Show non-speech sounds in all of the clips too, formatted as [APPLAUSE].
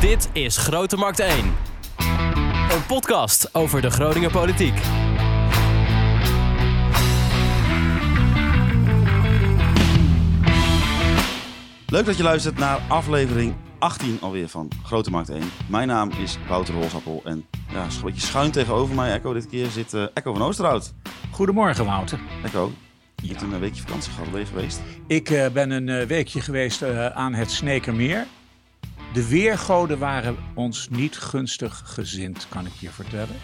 Dit is Grote Markt 1. Een podcast over de Groninger politiek. Leuk dat je luistert naar aflevering 18 alweer van Grote Markt 1. Mijn naam is Wouter Holsappel en ja, een beetje schuin tegenover mij, Echo, dit keer zit eh, Echo van Oosterhout. Goedemorgen, Wouter. Echo, je hebt een weekje vakantie gehad, ben je geweest? Ik eh, ben een eh, weekje geweest aan het Snekermeer. De weergoden waren ons niet gunstig gezind, kan ik je vertellen.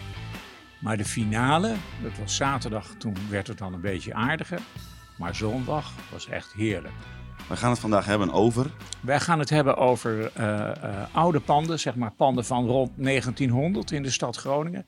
Maar de finale, dat was zaterdag, toen werd het al een beetje aardiger. Maar zondag was echt heerlijk. We gaan het vandaag hebben over. Wij gaan het hebben over eh, eh, oude panden, zeg maar panden van rond 1900 in de stad Groningen.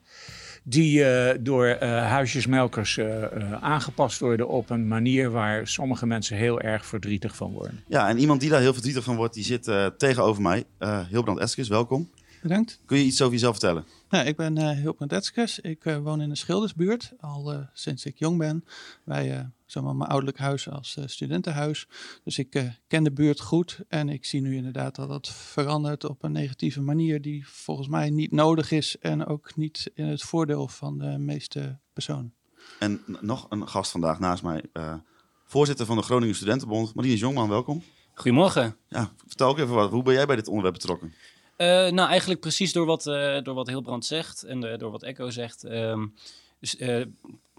Die eh, door eh, huisjesmelkers eh, eh, aangepast worden op een manier waar sommige mensen heel erg verdrietig van worden. Ja, en iemand die daar heel verdrietig van wordt, die zit eh, tegenover mij. Eh Hilbrand Eskes, welkom. Bedankt. Kun je iets over jezelf vertellen? Nou, ik ben uh, Etskes. Ik eh, woon in de Schildersbuurt al eh, sinds ik jong ben. Wij, eh zowel mijn ouderlijk huis als eh, studentenhuis. Dus ik eh, ken de buurt goed en ik zie nu inderdaad dat het verandert op een negatieve manier die volgens mij niet nodig is en ook niet in het voordeel van de meeste personen. En nog een gast vandaag naast mij, eh, voorzitter van de Groningen Studentenbond, Marines Jongman, welkom. Goedemorgen. Ja, vertel ook even wat. Hoe ben jij bij dit onderwerp betrokken? Eh, nou, eigenlijk precies door wat, eh door wat Hilbrand zegt en eh, door wat Echo zegt. Ehm,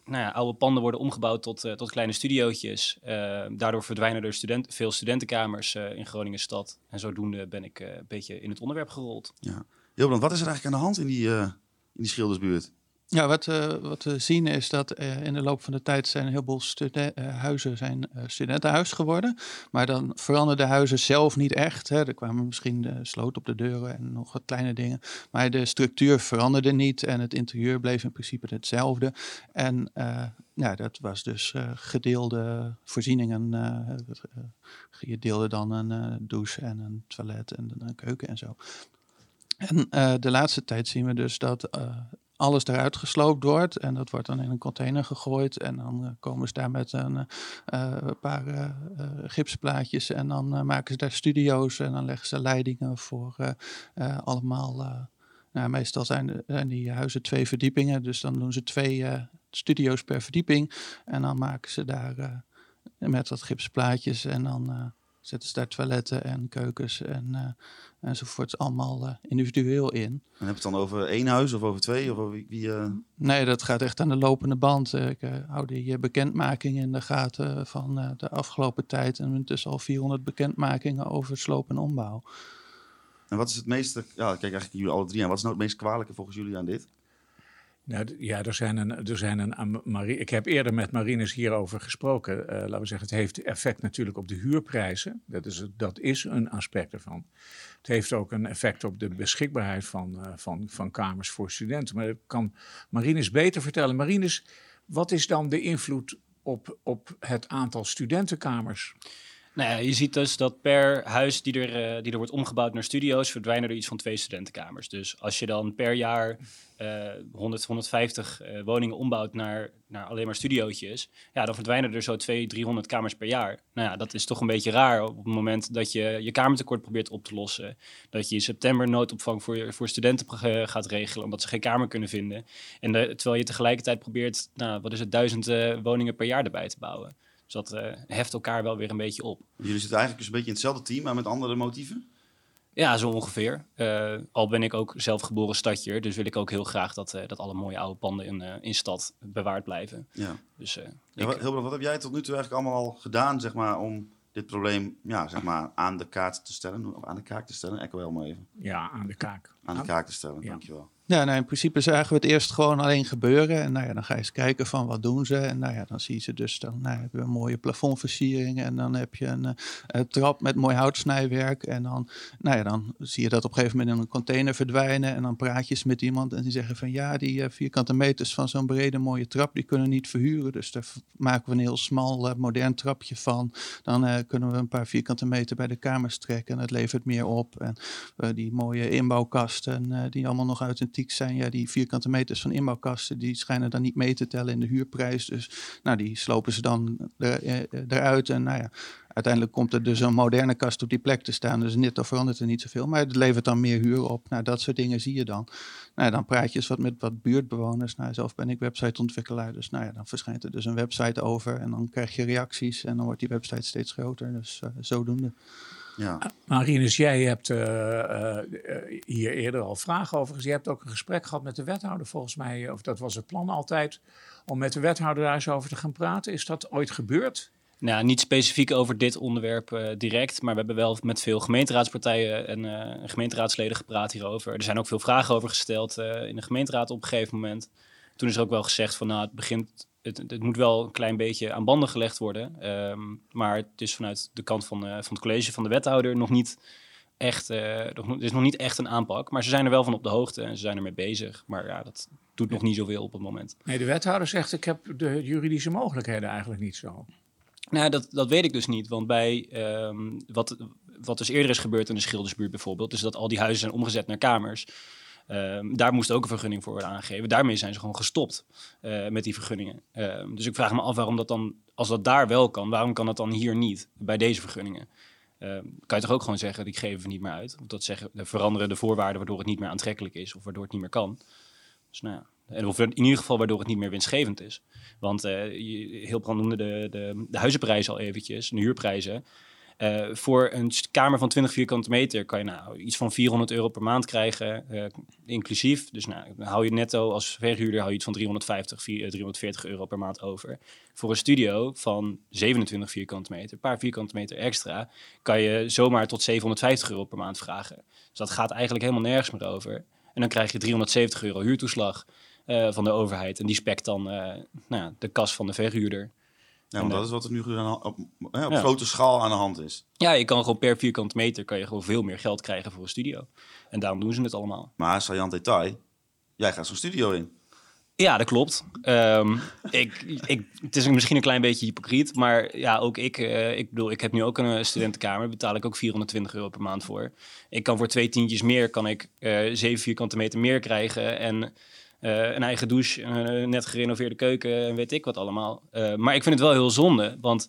nou ja, oude panden worden omgebouwd tot, tot kleine studiootjes. Eh, daardoor verdwijnen er student, veel studentenkamers in Groningen stad. En zodoende ben ik een beetje in het onderwerp gerold. Hilbrand, wat is er eigenlijk aan de hand in die, in die Schildersbuurt? Ja, wat, eh, wat we zien is dat eh, in de loop van de tijd zijn een heleboel eh, huizen zijn studentenhuis geworden. Maar dan veranderden de huizen zelf niet echt. Hè. Er kwamen misschien de sloot op de deuren en nog wat kleine dingen. Maar de structuur veranderde niet en het interieur bleef in principe hetzelfde. En dat was dus gedeelde voorzieningen. je deelde dan een douche en een toilet en een keuken en zo. En de laatste tijd zien we dus dat alles eruit gesloopt wordt. En dat wordt dan in een container gegooid. En dan eh, komen ze daar met een eh, eh, paar gipsplaatjes. En dan maken ze daar studio's. En dan leggen ze leidingen voor allemaal. nou, meestal zijn, zijn die huizen twee verdiepingen. Dus dan doen ze twee studio's per verdieping. En dan maken ze daar met wat gipsplaatjes. En dan zetten ze daar toiletten en keukens en, enzovoort allemaal eh, individueel in. En heb je het dan over één huis of over twee? Of over wie, eh, Nee, dat gaat echt aan de lopende band. Eh, Ik eh, hou die bekendmakingen in de gaten van de afgelopen tijd. En intussen al 400 bekendmakingen over sloop en ombouw. En wat is het meeste, ja, kijk eigenlijk jullie alle drie aan. Wat is nou het meest kwalijke volgens jullie aan dit? Nou, ja, er zijn een, er zijn een, aan Mari- ik heb eerder met Marines hierover gesproken. Eh, laten we zeggen, het heeft effect natuurlijk op de huurprijzen. Dat is, dat is een aspect ervan. Het heeft ook een effect op de beschikbaarheid van, eh, van, van kamers voor studenten. Maar dat kan Marines beter vertellen. Marines, wat is dan de invloed op, op het aantal studentenkamers? Nou ja, je ziet dus dat per huis die er, eh, die er wordt omgebouwd naar studio's, verdwijnen er iets van twee studentenkamers. Dus als je dan per jaar eh 100, 150 eh, woningen ombouwt naar, naar alleen maar studiootjes, ja, dan verdwijnen er zo 200, 300 kamers per jaar. Nou ja, dat is toch een beetje raar op het moment dat je je kamertekort probeert op te lossen. Dat je in september noodopvang voor, voor studenten eh, gaat regelen, omdat ze geen kamer kunnen vinden. En terwijl je tegelijkertijd probeert, nou, wat is het, duizend eh, woningen per jaar erbij te bouwen. Dus dat eh, heft elkaar wel weer een beetje op. Jullie zitten eigenlijk dus een beetje in hetzelfde team, maar met andere motieven? Ja, zo ongeveer. Eh, al ben ik ook zelf geboren stadjer, dus wil ik ook heel graag dat, eh, dat alle mooie oude panden in, eh in stad bewaard blijven. Ja. Dus eh, Ja, ik- wat, Hilbrand, wat heb jij tot nu toe eigenlijk allemaal al gedaan, zeg maar, om dit probleem, ja, zeg maar, aan de kaart te stellen? Of aan de kaak te stellen? Echo helemaal even. Ja, aan de kaak. Aan de kaak te stellen, Ja. dankjewel. Ja, nou, in principe zagen we het eerst gewoon alleen gebeuren. En nou ja, dan ga je eens kijken van wat doen ze. En nou ja, dan zie je ze dus, dan nou, heb je een mooie plafondversiering. En dan heb je een, eh, trap met mooi houtsnijwerk. En dan, nou ja, dan zie je dat op een gegeven moment in een container verdwijnen. En dan praat je met iemand en die zeggen van ja, die eh, vierkante meters van zo'n brede mooie trap, die kunnen we niet verhuren. Dus daar maken we een heel smal, eh, modern trapje van. Dan kunnen we een paar vierkante meter bij de kamers trekken. En het levert meer op. En die mooie inbouwkasten, die allemaal nog uit een zijn, ja, die vierkante meters van inbouwkasten, die schijnen dan niet mee te tellen in de huurprijs. Dus nou, die slopen ze dan er, eh, eruit. En nou ja, uiteindelijk komt er dus een moderne kast op die plek te staan. Dus netto verandert er niet zoveel. Maar het levert dan meer huur op. Nou, dat soort dingen zie je dan. Nou, dan praat je eens wat met wat buurtbewoners. Nou, zelf ben ik websiteontwikkelaar. Dus nou ja, dan verschijnt er dus een website over. En dan krijg je reacties. En dan wordt die website steeds groter. Dus uh, zodoende. Ja. Marinus, jij hebt uh, uh, hier eerder al vragen over gezien. Je hebt ook een gesprek gehad met de wethouder, volgens mij. Of dat was het plan altijd, om met de wethouder daar eens over te gaan praten. Is dat ooit gebeurd? Nou, niet specifiek over dit onderwerp uh, direct, maar we hebben wel met veel gemeenteraadspartijen en uh, gemeenteraadsleden gepraat hierover. Er zijn ook veel vragen over gesteld uh, in de gemeenteraad op een gegeven moment. Toen is er ook wel gezegd van nou, het begint, het, het moet wel een klein beetje aan banden gelegd worden. Um, maar het is vanuit de kant van, van het college van de wethouder nog niet echt, er is nog niet echt een aanpak. Maar ze zijn er wel van op de hoogte en ze zijn ermee bezig. Maar ja, dat doet nog niet zoveel op het moment. Nee, de wethouder zegt ik heb de juridische mogelijkheden eigenlijk niet zo. Nou, dat, dat weet ik dus niet. Want bij um, wat, wat dus eerder is gebeurd in de Schildersbuurt bijvoorbeeld, is dat al die huizen zijn omgezet naar kamers. Um, daar moest ook een vergunning voor worden aangegeven. Daarmee zijn ze gewoon gestopt uh, met die vergunningen. Uh, dus ik vraag me af waarom dat dan, als dat daar wel kan, waarom kan dat dan hier niet bij deze vergunningen? Uh, kan je toch ook gewoon zeggen, die geven we niet meer uit? Of dat zeggen, veranderen de voorwaarden waardoor het niet meer aantrekkelijk is of waardoor het niet meer kan. Dus nou ja, in ieder geval waardoor het niet meer winstgevend is. Want uh, heel brand noemde de, de, de huizenprijzen al eventjes, de huurprijzen. Uh, voor een kamer van 20 vierkante meter kan je nou iets van 400 euro per maand krijgen, uh, inclusief. Dus nou, hou je netto als verhuurder hou je iets van 350, 4, 340 euro per maand over. Voor een studio van 27 vierkante meter, een paar vierkante meter extra, kan je zomaar tot 750 euro per maand vragen. Dus dat gaat eigenlijk helemaal nergens meer over. En dan krijg je 370 euro huurtoeslag. Van de overheid. En die spekt dan nou ja, de kas van de verhuurder. Ja, want dat is wat er nu op, op, op ja. grote schaal aan de hand is. Ja, je kan gewoon per vierkante meter kan je gewoon veel meer geld krijgen voor een studio. En daarom doen ze het allemaal. Maar saillant detail, jij gaat zo'n studio in. Ja, dat klopt. Um, ik, ik, het is misschien een klein beetje hypocriet, maar ja, ook ik, uh, ik bedoel, ik heb nu ook een studentenkamer, betaal ik ook 420 euro per maand voor. Ik kan voor twee tientjes meer, kan ik uh, zeven vierkante meter meer krijgen en uh, een eigen douche, een uh, net gerenoveerde keuken en weet ik wat allemaal. Uh, maar ik vind het wel heel zonde, want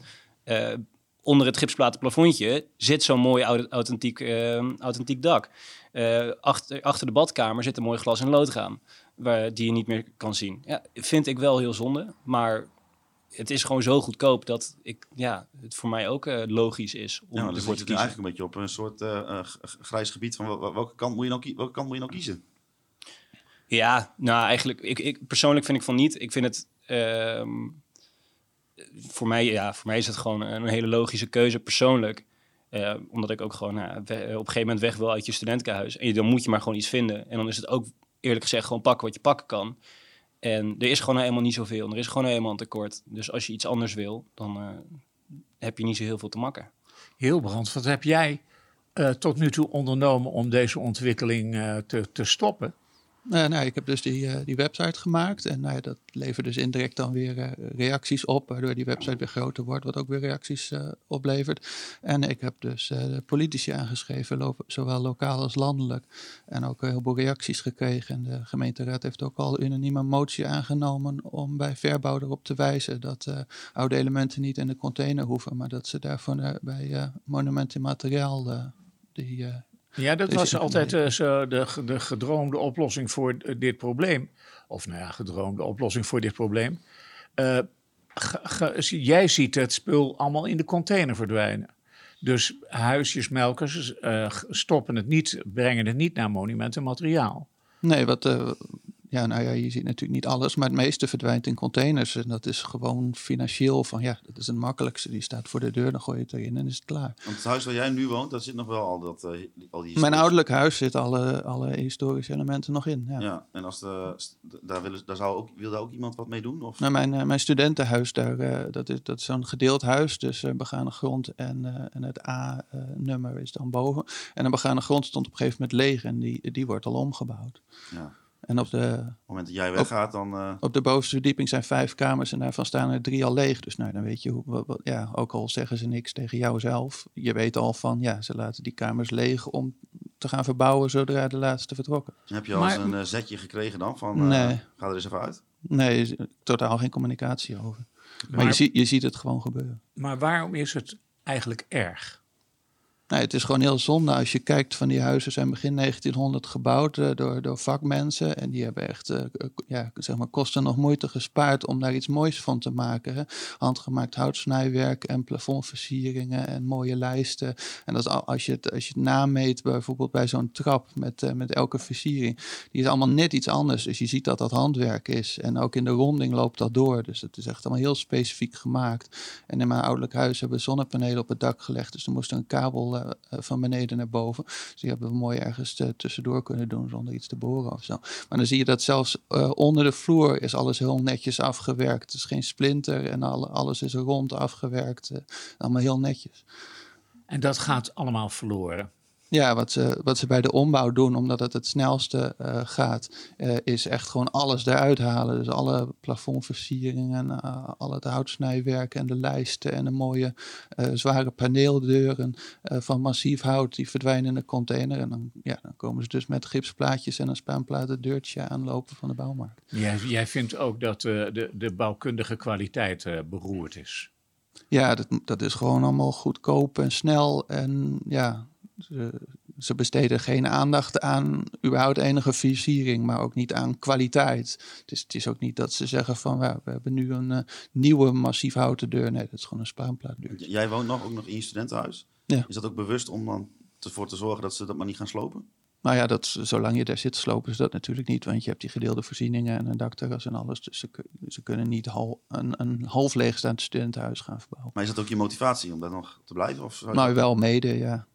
onder het gipsplaten plafondje zit zo'n mooi authentiek, authentiek dak. achter, achter de badkamer zit een mooi glas- en loodraam, waar, die je niet meer kan zien. Ja, vind ik wel heel zonde, maar het is gewoon zo goedkoop dat ik, ja, het voor mij ook logisch is om ja, ervoor te kiezen. kiezen. eigenlijk een beetje op een soort grijs gebied van welke kant moet je nou, welke kant moet je nou kiezen? Ja, nou eigenlijk, ik, ik, persoonlijk vind ik van niet. Ik vind het, um, voor, mij, ja, voor mij is het gewoon een hele logische keuze persoonlijk. Uh, omdat ik ook gewoon nou, op een gegeven moment weg wil uit je studentenhuis. En dan moet je maar gewoon iets vinden. En dan is het ook eerlijk gezegd gewoon pakken wat je pakken kan. En er is gewoon nou helemaal niet zoveel. En er is gewoon nou helemaal een tekort. Dus als je iets anders wil, dan uh, heb je niet zo heel veel te makken. Heel brand. Wat heb jij uh, tot nu toe ondernomen om deze ontwikkeling te, te stoppen? Uh, nou, ik heb dus die, uh, die website gemaakt en nou, dat levert dus indirect dan weer uh, reacties op, waardoor die website weer groter wordt, wat ook weer reacties oplevert. En ik heb dus politici aangeschreven, zowel lokaal als landelijk, en ook heel veel reacties gekregen. En de gemeenteraad heeft ook al unaniem een motie aangenomen om bij verbouw erop te wijzen dat oude elementen niet in de container hoeven, maar dat ze daarvoor bij monumenten materiaal die ja, dat was altijd uh, zo de, de gedroomde oplossing voor dit probleem. Of nou ja, gedroomde oplossing voor dit probleem. Uh, jij ziet het spul allemaal in de container verdwijnen. Dus huisjesmelkers uh, stoppen het niet, brengen het niet naar monumentenmateriaal. Nee, wat, uh, ja, nou ja, je ziet natuurlijk niet alles, maar het meeste verdwijnt in containers. En dat is gewoon financieel van, ja, dat is het makkelijkste. Die staat voor de deur, dan gooi je het erin en is het klaar. Want het huis waar jij nu woont, daar zit nog wel al, dat, uh, al die... Mijn ouderlijk huis zit alle, alle historische elementen nog in, ja. Ja, en als de, daar, willen, daar zou ook, wil daar ook iemand wat mee doen? Of? Nou, mijn, uh, mijn studentenhuis, daar, uh, dat is, dat is zo'n gedeeld huis. Dus begane grond en, en het A-nummer is dan boven. En de begane grond stond op een gegeven moment leeg en die, die wordt al omgebouwd. Ja. En op de, op het moment dat jij weggaat, dan... Uh... Op de bovenste verdieping zijn vijf kamers en daarvan staan er drie al leeg. Dus nou, dan weet je, hoe, wat, wat, ja, ook al zeggen ze niks tegen jou zelf, je weet al van, ja, ze laten die kamers leeg om te gaan verbouwen zodra de laatste vertrokken. Heb je al eens Maar- een eh, zetje gekregen dan? Van, eh, Nee. Ga er eens even uit. Nee, totaal geen communicatie over. Maar, Maar- je, ziet, je ziet het gewoon gebeuren. Maar waarom is het eigenlijk erg? Nee, het is gewoon heel zonde als je kijkt van die huizen zijn begin 1900 gebouwd eh, door, door vakmensen. En die hebben echt eh, k- ja, zeg maar kosten nog moeite gespaard om daar iets moois van te maken. Hè. Handgemaakt houtsnijwerk en plafondversieringen en mooie lijsten. En dat als, je het, als je het nameet bijvoorbeeld bij zo'n trap met, eh, met elke versiering. Die is allemaal net iets anders. Dus je ziet dat dat handwerk is. En ook in de ronding loopt dat door. Dus het is echt allemaal heel specifiek gemaakt. En in mijn ouderlijk huis hebben we zonnepanelen op het dak gelegd. Dus er moest een kabel eh, eh, van beneden naar boven. Dus die hebben we mooi ergens eh, tussendoor kunnen doen zonder iets te boren of zo. Maar dan zie je dat zelfs onder de vloer is alles heel netjes afgewerkt. Het is geen splinter en alle, alles is rond afgewerkt. allemaal heel netjes. En dat gaat allemaal verloren. Ja, wat ze, wat ze bij de ombouw doen, omdat het het snelste eh, gaat, eh, is echt gewoon alles eruit halen. Dus alle plafondversieringen, eh, al het houtsnijwerk en de lijsten en de mooie zware paneeldeuren van massief hout, die verdwijnen in de container. En dan, ja, dan komen ze dus met gipsplaatjes en een spaanplaten deurtje aanlopen van de bouwmarkt. Jij, jij vindt ook dat de, de bouwkundige kwaliteit beroerd is. Ja, dat, dat is gewoon allemaal goedkoop en snel. En ja, ze, ze besteden geen aandacht aan überhaupt enige versiering, maar ook niet aan kwaliteit. Het is, het is ook niet dat ze zeggen van "Ja, we hebben nu een eh, nieuwe massief houten deur. Nee, dat is gewoon een spaanplaatdeur. Jij woont nog, ook nog in je studentenhuis. Ja. Is dat ook bewust om dan ervoor te zorgen dat ze dat maar niet gaan slopen? Nou ja, dat, zolang je daar zit, slopen ze dat natuurlijk niet. Want je hebt die gedeelde voorzieningen en een dakterras en alles. Dus ze, ze kunnen niet hal, een, een half leegstaand studentenhuis gaan verbouwen. Maar is dat ook je motivatie om daar nog te blijven? Of Maar wel mede, ja.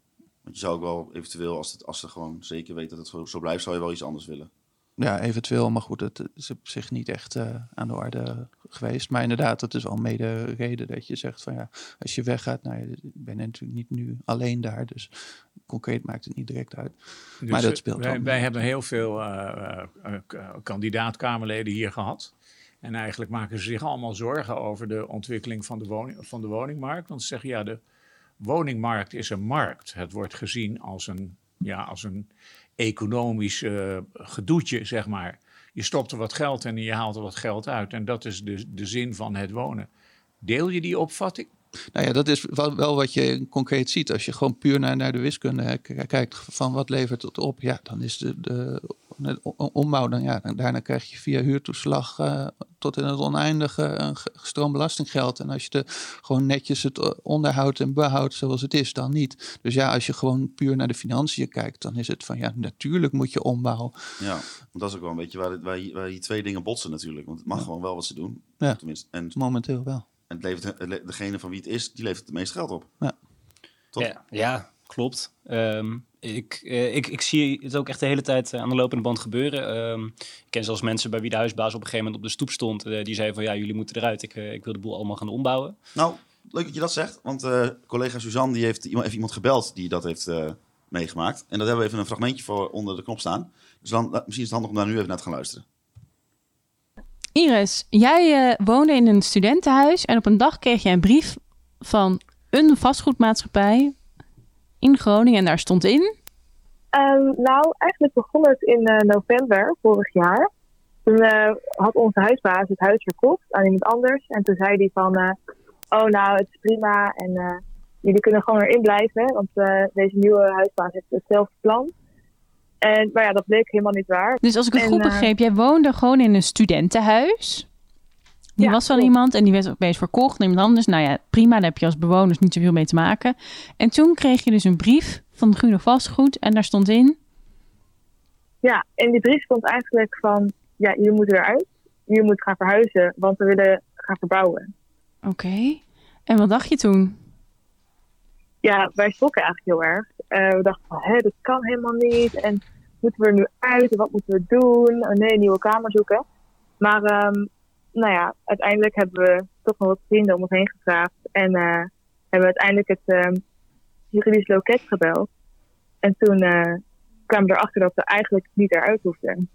Want je zou ook wel eventueel, als, het, als ze gewoon zeker weten dat het zo, zo blijft, zou je wel iets anders willen. Ja, eventueel, maar goed, het is op zich niet echt eh, aan de orde geweest. Maar inderdaad, dat is wel mede reden dat je zegt van ja, als je weggaat, nou ja, ik ben natuurlijk niet nu alleen daar, dus concreet maakt het niet direct uit. Dus, Maar dat eh, speelt wij, wel wij hebben heel veel eh, eh, k- kandidaat-Kamerleden hier gehad. En eigenlijk maken ze zich allemaal zorgen over de ontwikkeling van de, woning, van de woningmarkt. Want ze zeggen ja, de woningmarkt is een markt. Het wordt gezien als een, ja, als een economisch eh, gedoetje, zeg maar. Je stopt er wat geld in en je haalt er wat geld uit. En dat is de, de zin van het wonen. Deel je die opvatting? Nou ja, dat is wel, wat je concreet ziet. Als je gewoon puur naar, naar de wiskunde kijkt van wat levert het op, ja, dan is de, de, o- ombouw, dan, ja, dan, daarna krijg je via huurtoeslag eh, tot in het oneindige een ge- gestroomd belastinggeld. En als je de, gewoon netjes het eh, onderhoudt en behoudt zoals het is, dan niet. Dus ja, als je gewoon puur naar de financiën kijkt, dan is het van ja, natuurlijk moet je ombouwen. Ja, want dat is ook wel een beetje waar, het- waar, die- waar twee dingen botsen natuurlijk. Want het mag gewoon wel wat ze doen. Ja. Tenminste, en, Momenteel wel. en het levert, degene van wie het is, die levert het meeste geld op. Ja. Toch? Ja, ja klopt. Ehm, ik, eh, ik, ik zie het ook echt de hele tijd eh, aan de lopende band gebeuren. Ehm, ik ken zelfs mensen bij wie de huisbaas op een gegeven moment op de stoep stond. eh, die zeiden van ja, jullie moeten eruit. Ik, ik wil de boel allemaal gaan ombouwen. Nou, leuk dat je dat zegt. Want eh, collega Suzanne die heeft iemand, heeft iemand gebeld die dat heeft eh, meegemaakt. En daar hebben we even een fragmentje voor onder de knop staan. Dus dan, misschien is het handig om daar nu even naar te gaan luisteren. Iris, jij eh, woonde in een studentenhuis en op een dag kreeg jij een brief van een vastgoedmaatschappij in Groningen en daar stond in. Ehm, nou, eigenlijk begon het in eh, november vorig jaar. Toen eh, had onze huisbaas het huis verkocht aan iemand anders. En toen zei hij van, eh, oh nou, het is prima en jullie kunnen gewoon erin blijven. Want deze nieuwe huisbaas heeft hetzelfde plan. En, maar ja, dat bleek helemaal niet waar. Dus als ik het En, goed begreep, jij woonde gewoon in een studentenhuis. Die Ja, was van iemand en die werd opeens verkocht aan iemand anders. Nou ja, prima, daar heb je als bewoners niet zoveel mee te maken. En toen kreeg je dus een brief van Groene Vastgoed en daar stond in... Ja, en die brief stond eigenlijk van, ja, jullie moeten eruit. Jullie moeten gaan verhuizen, want we willen gaan verbouwen. Oké, en wat dacht je toen? ja, wij schrokken eigenlijk heel erg. Eh, we dachten van, hé, dat kan helemaal niet. En moeten we er nu uit? En wat moeten we doen? Oh, nee, een nieuwe kamer zoeken. Maar, ehm, nou ja, uiteindelijk hebben we toch nog wat vrienden om ons heen gevraagd. En eh, hebben we uiteindelijk het ehm juridisch loket gebeld. En toen eh, kwamen we erachter dat we eigenlijk niet eruit hoefden.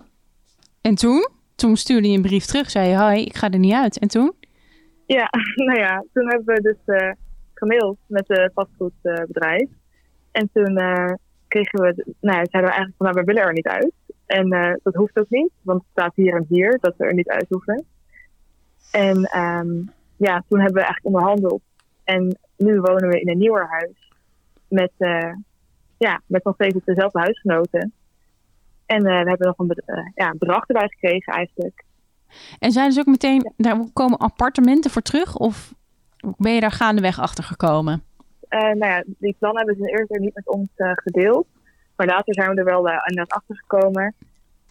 En toen? Toen stuurde je een brief terug, zei je, hoi, ik ga er niet uit. En toen? Ja, [LAUGHS] nou ja, toen hebben we dus eh, gemaild met het vastgoedbedrijf. en toen kregen we, nou ja, zeiden we eigenlijk van, nou, we willen er niet uit. En dat hoeft ook niet, want het staat hier en hier dat we er niet uit hoeven. En ehm, ja, toen hebben we eigenlijk onderhandeld. En nu wonen we in een nieuwer huis. Met, eh, ja, met nog steeds dezelfde huisgenoten. En eh, we hebben nog een eh, ja, bedrag erbij gekregen eigenlijk. En zijn dus ook meteen, daar komen appartementen voor terug? Of ben je daar gaandeweg achter gekomen? Nou ja, die plannen hebben ze eerst niet met ons gedeeld. Maar later zijn we er wel uh, inderdaad achter gekomen.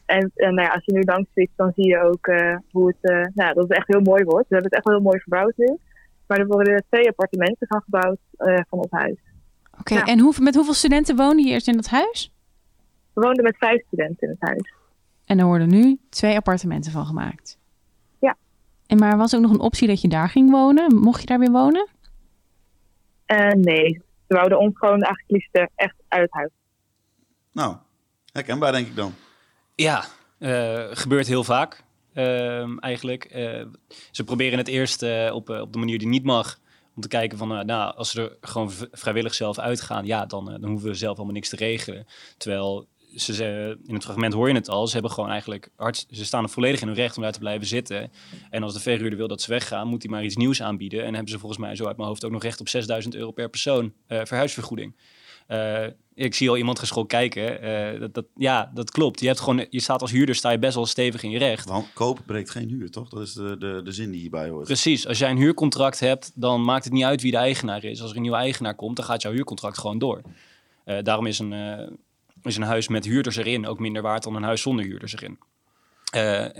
En, en nou ja, als je nu langs fietst, dan zie je ook uh, hoe het, uh, nou, dat het echt heel mooi wordt. We hebben het echt wel heel mooi verbouwd nu. Maar er worden er twee appartementen van gebouwd uh, van ons huis. Oké, okay, ja. en hoe, met hoeveel studenten wonen je eerst in dat huis? We woonden met vijf studenten in het huis. En er worden nu twee appartementen van gemaakt? Ja. En maar was ook nog een optie dat je daar ging wonen? Mocht je daar weer wonen? Uh, nee, we wouden ons gewoon eigenlijk liefst echt uit het huis. Nou, herkenbaar denk ik dan. Ja, uh, gebeurt heel vaak uh, eigenlijk. Uh, ze proberen het eerst op, op de manier die niet mag. Om te kijken van, nou, als ze er gewoon vrijwillig zelf uitgaan, ja, dan, dan hoeven we zelf allemaal niks te regelen. Terwijl ze, ze, in het fragment hoor je het al, ze hebben gewoon eigenlijk hard, ze staan er volledig in hun recht om daar te blijven zitten. En als de verhuurder wil dat ze weggaan, moet hij maar iets nieuws aanbieden. En hebben ze volgens mij zo uit mijn hoofd ook nog recht op 6000 euro per persoon verhuisvergoeding. Uh, ik zie al iemand geschokt kijken. Uh, dat, dat, ja, dat klopt. Je, hebt gewoon, je staat als huurder sta je best wel stevig in je recht. Want koop breekt geen huur, toch? Dat is de, de, de zin die hierbij hoort. Precies. Als jij een huurcontract hebt, dan maakt het niet uit wie de eigenaar is. Als er een nieuwe eigenaar komt, dan gaat jouw huurcontract gewoon door. Uh, daarom is een, is een huis met huurders erin ook minder waard dan een huis zonder huurders erin.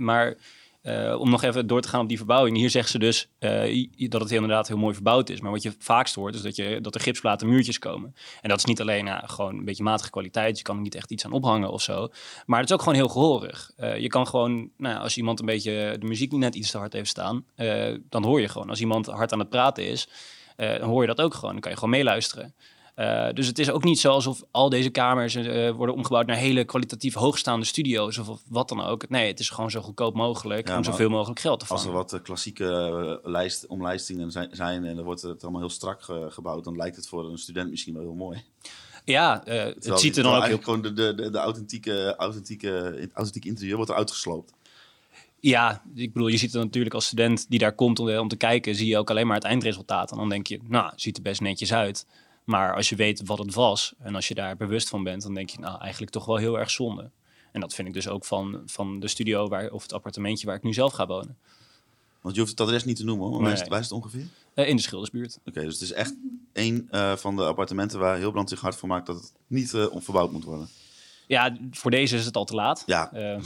maar uh, om nog even door te gaan op die verbouwing. Hier zeggen ze dus uh, dat het inderdaad heel mooi verbouwd is. Maar wat je vaakst hoort is dat, je, dat er gipsplaten muurtjes komen. En dat is niet alleen nou, gewoon een beetje matige kwaliteit. Je kan er niet echt iets aan ophangen of zo. Maar het is ook gewoon heel gehoorig. Uh, je kan gewoon, nou, als iemand een beetje de muziek niet net iets te hard heeft staan... dan hoor je gewoon. Als iemand hard aan het praten is, dan hoor je dat ook gewoon. Dan kan je gewoon meeluisteren. Uh, dus het is ook niet zo alsof al deze kamers uh, worden omgebouwd naar hele kwalitatief hoogstaande studio's of, of, wat dan ook. Nee, het is gewoon zo goedkoop mogelijk ja, om zoveel mogelijk geld te vangen. Als er wat uh, klassieke lijst, omlijstingen zijn, zijn, en er wordt het allemaal heel strak gebouwd, dan lijkt het voor een student misschien wel heel mooi. Ja, het ziet er dan ook heel... gewoon de, de, de, authentieke, authentieke, authentieke interieur wordt er uitgesloopt. Ja, ik bedoel, je ziet het natuurlijk als student die daar komt om, om te kijken, zie je ook alleen maar het eindresultaat. En dan denk je, nou, ziet er best netjes uit. Maar als je weet wat het was en als je daar bewust van bent, dan denk je, nou, eigenlijk toch wel heel erg zonde. En dat vind ik dus ook van, van de studio waar, of het appartementje waar ik nu zelf ga wonen. Want je hoeft het adres niet te noemen, hoor. Waar, is, het, waar is het ongeveer? Uh, in de Schildersbuurt. Oké, okay, dus het is echt één uh, van de appartementen waar heel Brand zich hard voor maakt dat het niet uh, onverbouwd moet worden. Ja, voor deze is het al te laat. Ja. [LAUGHS]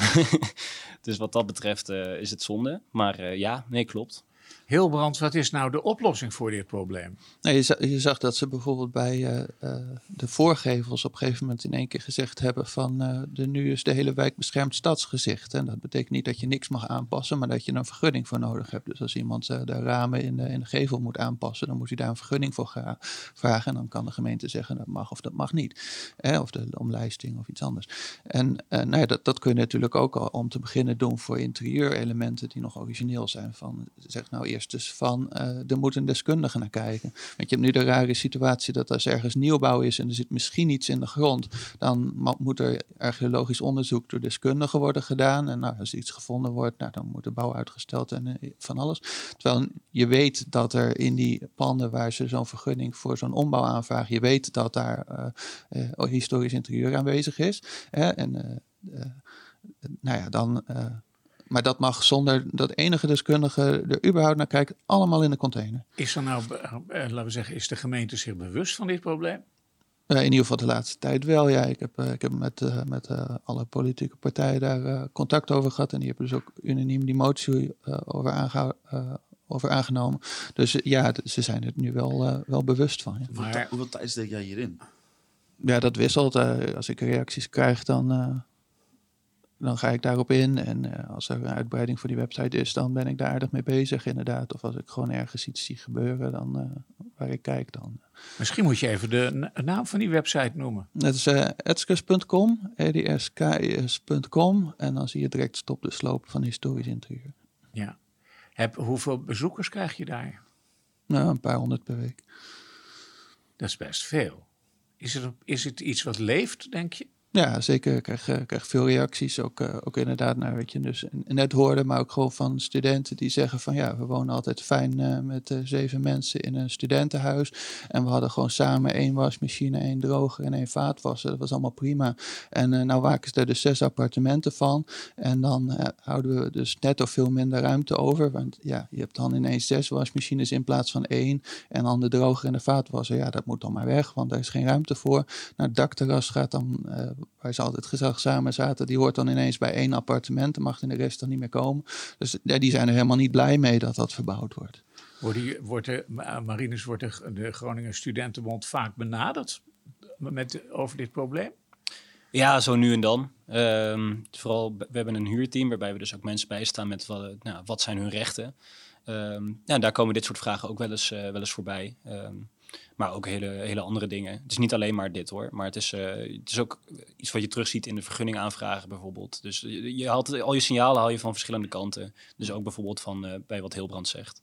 dus wat dat betreft is het zonde. Maar ja, nee, klopt. Hilbrand, wat is nou de oplossing voor dit probleem? Nou, je, zag, dat ze bijvoorbeeld bij uh, uh, de voorgevels op een gegeven moment in één keer gezegd hebben van uh, de, nu is de hele wijk beschermd stadsgezicht. En dat betekent niet dat je niks mag aanpassen, maar dat je een vergunning voor nodig hebt. Dus als iemand de ramen in de, in de gevel moet aanpassen, dan moet hij daar een vergunning voor vragen. En dan kan de gemeente zeggen dat mag of dat mag niet. Eh, of de omlijsting of iets anders. En nou ja, dat, dat kun je natuurlijk ook al om te beginnen doen voor interieurelementen die nog origineel zijn. Van, zeg nou eerst dus van, uh, er moet een deskundige naar kijken. Want je hebt nu de rare situatie dat als ergens nieuwbouw is en er zit misschien iets in de grond, dan moet er archeologisch onderzoek door deskundigen worden gedaan. En nou, als iets gevonden wordt, nou, dan moet de bouw uitgesteld en uh, van alles. Terwijl je weet dat er in die panden waar ze zo'n vergunning voor zo'n ombouw aanvragen, je weet dat daar uh, historisch interieur aanwezig is. en nou ja, dan maar dat mag zonder dat enige deskundige er überhaupt naar kijkt, allemaal in de container. Is er nou, laten we zeggen, is de gemeente zich bewust van dit probleem? Uh, in ieder geval de laatste tijd wel, ja. Ik heb, uh, ik heb met, uh, met alle politieke partijen daar contact over gehad. En die hebben dus ook unaniem die motie over, aange over aangenomen. Dus ja, ze zijn er nu wel, wel bewust van. Ja. Maar hoeveel tijd steek jij hierin? Ja, dat wisselt. als ik reacties krijg, dan dan ga ik daarop in. En uh, als er een uitbreiding voor die website is, dan ben ik daar aardig mee bezig, inderdaad. Of als ik gewoon ergens iets zie gebeuren, dan uh, waar ik kijk dan. Misschien moet je even de naam van die website noemen. Het is uh, edskus.com, edskis.com. En dan zie je direct stop de sloop van historisch interieur. Ja. Heb, hoeveel bezoekers krijg je daar? Nou, een paar honderd per week. Dat is best veel. Is het, is het iets wat leeft, denk je? Ja, zeker. Ik krijg, eh, krijg veel reacties. Ook, eh, ook inderdaad, naar weet je, dus net hoorde, maar ook gewoon van studenten die zeggen van ja, we wonen altijd fijn eh, met zeven mensen in een studentenhuis. En we hadden gewoon samen één wasmachine, één droger en één vaatwasser. Dat was allemaal prima. En nou maken ze er dus zes appartementen van. En dan houden we dus net of veel minder ruimte over. Want ja, je hebt dan ineens zes wasmachines in plaats van één. En dan de droger en de vaatwasser. Ja, dat moet dan maar weg, want daar is geen ruimte voor. Nou, het dakterras gaat dan waar ze altijd gezellig samen zaten, die hoort dan ineens bij één appartement en mag in de rest dan niet meer komen. Dus ja, die zijn er helemaal niet blij mee dat dat verbouwd wordt. Wordt, wordt de, Marines, wordt de, de Groningen Studentenbond vaak benaderd met, over dit probleem? Ja, zo nu en dan. Ehm, vooral, we hebben een huurteam waarbij we dus ook mensen bijstaan met wat, nou, wat zijn hun rechten. Um, ja, daar komen dit soort vragen ook wel eens, uh, wel eens voorbij. Um, maar ook hele, hele andere dingen. Het is niet alleen maar dit hoor. Maar het is, uh, het is ook iets wat je terugziet in de vergunningaanvragen bijvoorbeeld. Dus je, je haalt al je signalen haal je van verschillende kanten. Dus ook bijvoorbeeld van uh, bij wat Hilbrand zegt.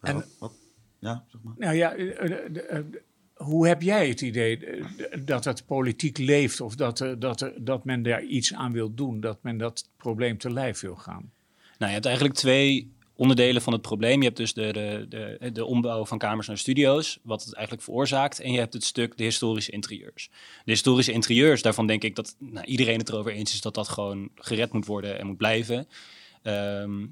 En, wat? Ja, zeg maar. Nou ja, uh, hoe heb jij het idee dat het politiek leeft of dat, dat, dat men daar iets aan wil doen, dat men dat probleem te lijf wil gaan? Nou, je hebt eigenlijk twee onderdelen van het probleem. Je hebt dus de, de, de, ombouw van kamers naar studio's, wat het eigenlijk veroorzaakt. En je hebt het stuk de historische interieurs. De historische interieurs, daarvan denk ik dat nou, iedereen het erover eens is dat dat gewoon gered moet worden en moet blijven. Ehm,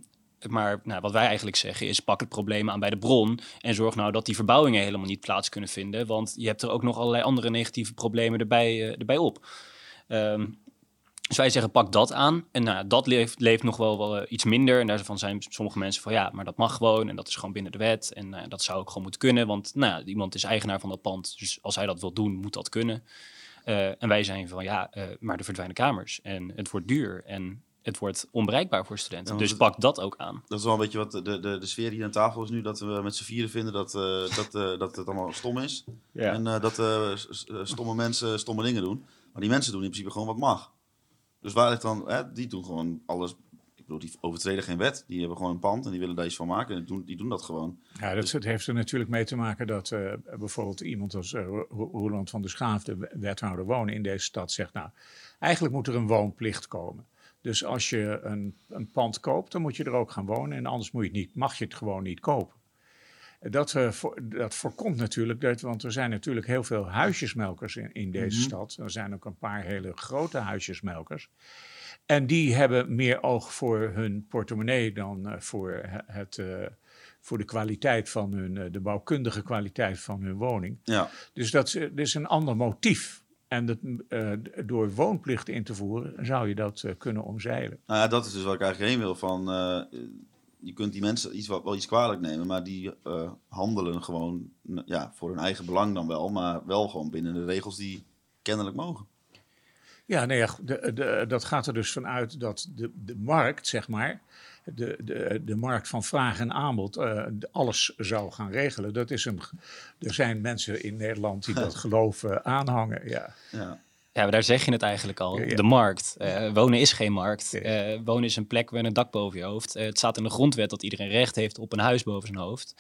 maar nou, wat wij eigenlijk zeggen is: pak het probleem aan bij de bron. En zorg nou dat die verbouwingen helemaal niet plaats kunnen vinden. Want je hebt er ook nog allerlei andere negatieve problemen erbij, uh, erbij op. Um, dus wij zeggen, pak dat aan. En nou, dat leeft, leeft nog wel, wel uh, iets minder. En daarvan zijn sommige mensen van, ja, maar dat mag gewoon. En dat is gewoon binnen de wet. En uh, dat zou ook gewoon moeten kunnen. Want nou, iemand is eigenaar van dat pand. Dus als hij dat wil doen, moet dat kunnen. Uh, en wij zijn van, ja, maar er verdwijnen kamers. En het wordt duur. En het wordt onbereikbaar voor studenten. dus pak dat ook aan. Dat is wel een beetje wat de, de, de sfeer hier aan tafel is nu. Dat we met z'n vieren vinden dat, dat, dat het allemaal stom is. Ja. En dat stomme mensen stomme dingen doen. Maar die mensen doen in principe gewoon wat mag. Dus waar ligt dan, hè, die doen gewoon alles. Ik bedoel, die overtreden geen wet. Die hebben gewoon een pand en die willen daar iets van maken. En die doen, die doen dat gewoon. Ja, dat dus, heeft er natuurlijk mee te maken dat uh, bijvoorbeeld iemand als uh, Roland van der Schaaf, de wethouder wonen in deze stad, zegt: Nou, eigenlijk moet er een woonplicht komen. Dus als je een, een pand koopt, dan moet je er ook gaan wonen. En anders moet je het niet, mag je het gewoon niet kopen. Dat, uh, voor, dat voorkomt natuurlijk, dat, want er zijn natuurlijk heel veel huisjesmelkers in, in deze mhm. stad. Er zijn ook een paar hele grote huisjesmelkers. En die hebben meer oog voor hun portemonnee dan uh, voor, het, uh, voor de kwaliteit van hun, de bouwkundige kwaliteit van hun woning. Ja. Dus dat, dat is een ander motief. En dat, door woonplicht in te voeren zou je dat kunnen omzeilen. Nou ja, dat is dus wat ik eigenlijk heen wil van je kunt die mensen iets, wel iets kwalijk nemen, maar die uh, handelen gewoon ja, voor hun eigen belang dan wel, maar wel gewoon binnen de regels die kennelijk mogen. Ja, nee, de, de, dat gaat er dus vanuit dat de, de markt, zeg maar, de, de, de markt van vraag en aanbod, uh, alles zou gaan regelen. Dat is een, er zijn mensen in Nederland die [LAUGHS] dat geloven aanhangen. Ja. ja. Ja, maar daar zeg je het eigenlijk al. De markt. Uh, wonen is geen markt. Uh, wonen is een plek met een dak boven je hoofd. Uh, het staat in de grondwet dat iedereen recht heeft op een huis boven zijn hoofd.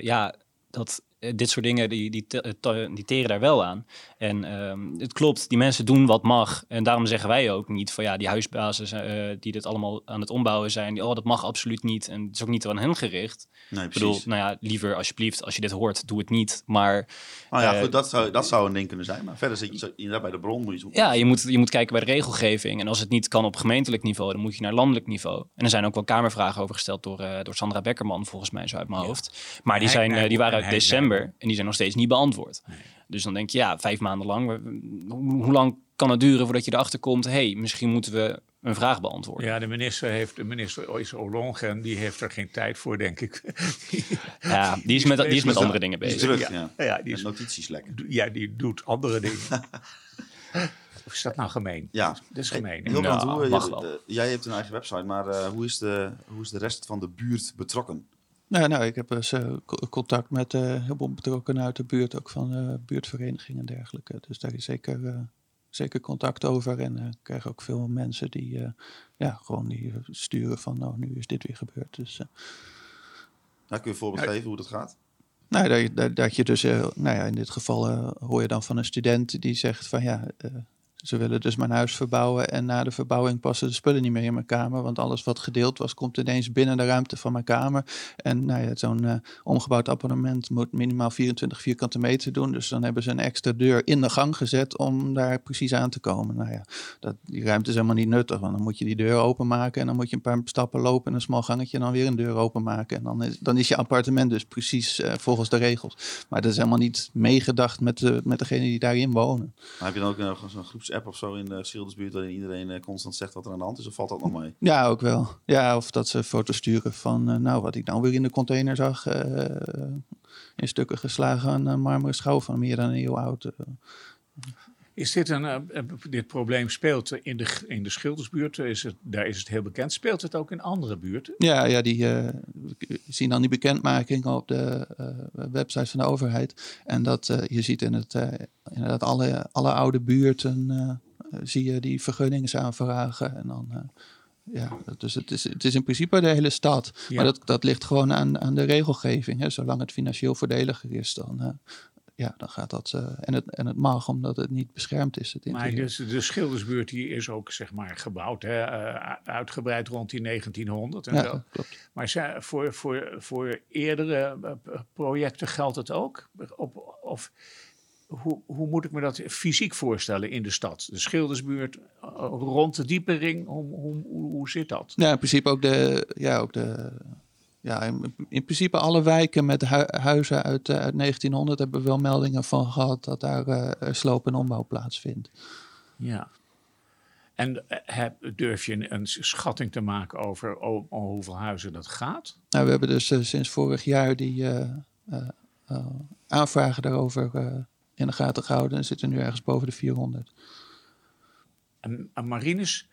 ja, dat, eh, dit soort dingen, die, die, eh, die teren daar wel aan. En ehm, het klopt, die mensen doen wat mag. En daarom zeggen wij ook niet van ja, die huisbasis uh, die dit allemaal aan het ombouwen zijn, die, oh, dat mag absoluut niet. En het is ook niet aan hen gericht. Nee, ik bedoel, nou ja, liever alsjeblieft, als je dit hoort, doe het niet. Maar. Nou ja, goed, dat zou, dat zou een ding kunnen zijn. Maar verder zit je inderdaad bij de bron. Moet je ja, je moet, je moet kijken bij de regelgeving. En als het niet kan op gemeentelijk niveau, dan moet je naar landelijk niveau. En er zijn ook wel kamervragen over gesteld door, uh, door Sandra Beckerman, volgens mij, zo uit mijn hoofd. Maar die, zijn, die waren uit december. En die zijn nog steeds niet beantwoord. Dus dan denk je, ja, vijf maanden lang. Hoe lang kan het duren voordat je erachter komt? hey, misschien moeten we een vraag beantwoorden. Ja, de minister heeft, de minister is Olongen, die heeft er geen tijd voor, denk ik. [LAUGHS] ja, die is met, die is met andere dingen bezig. Druk, ja. ja. die is, notities lekker. Ja, die doet andere dingen. [LAUGHS] Of is dat nou gemeen? Ja. Dat is gemeen. Nou, hoe, mag wel. jij hebt een eigen website, maar uh, hoe, is de, hoe is de rest van de buurt betrokken? Nou, nou ik heb dus uh, contact met uh, heel veel betrokkenen uit de buurt, ook van uh, buurtverenigingen en dergelijke. Dus daar is zeker, zeker contact over. En ik krijg ook veel mensen die ja, gewoon die sturen van, nou, nu is dit weer gebeurd. Dus, nou, kun je een voorbeeld geven hoe dat gaat? Nou, dat, dat, dat je dus, nou ja, in dit geval hoor je dan van een student die zegt van ja, ze willen dus mijn huis verbouwen en na de verbouwing passen de spullen niet meer in mijn kamer. Want alles wat gedeeld was, komt ineens binnen de ruimte van mijn kamer. En nou ja, zo'n uh, omgebouwd appartement moet minimaal 24 vierkante meter doen. Dus dan hebben ze een extra deur in de gang gezet om daar precies aan te komen. Nou ja, dat, die ruimte is helemaal niet nuttig. Want dan moet je die deur openmaken en dan moet je een paar stappen lopen in een smal gangetje en dan weer een deur openmaken. En dan is, dan is je appartement dus precies uh, volgens de regels. Maar dat is helemaal niet meegedacht met, de, met degene die daarin wonen. Maar heb je dan ook uh, zo'n groeps of zo in de Schildersbuurt waarin iedereen uh, constant zegt wat er aan de hand is? Of valt dat nog mee? Ja, ook wel. Ja, of dat ze foto's sturen van, uh, nou, wat ik nou weer in de container zag. Uh, in stukken geslagen een marmeren schouw van meer dan een eeuw oud. Is dit een, dit probleem speelt in de, in de Schildersbuurt, is het, daar is het heel bekend. Speelt het ook in andere buurten? Ja, ja die uh, zien dan die bekendmaking op de uh, website van de overheid. En dat je ziet in het, inderdaad alle, alle oude buurten zie je die vergunningen aanvragen. En dan, ja, dus het is, het is in principe de hele stad. Ja. Maar dat, dat ligt gewoon aan, aan de regelgeving. Hè. Zolang het financieel voordeliger is, dan, ja, dan gaat dat. Uh, en, het, en het mag, omdat het niet beschermd is. Het maar dus de Schildersbuurt die is ook zeg maar gebouwd, hè, uh, uitgebreid rond die 1900 en ja, zo. Klopt. Maar zij, voor, voor, voor eerdere uh, projecten geldt het ook? Op, of hoe, hoe moet ik me dat fysiek voorstellen in de stad? De Schildersbuurt rond de Diepering, hoe, hoe, hoe, hoe zit dat? Ja, in principe ook de. Ja, ook de ja, in, in, principe alle wijken met hu huizen uit, uh, uit 1900 hebben we wel meldingen van gehad dat daar uh, sloop en ombouw plaatsvindt. Ja. En heb, durf je een schatting te maken over hoeveel huizen dat gaat? Nou, we hebben dus uh, sinds vorig jaar die aanvragen daarover in de gaten gehouden en zitten nu ergens boven de 400. En, en Marines,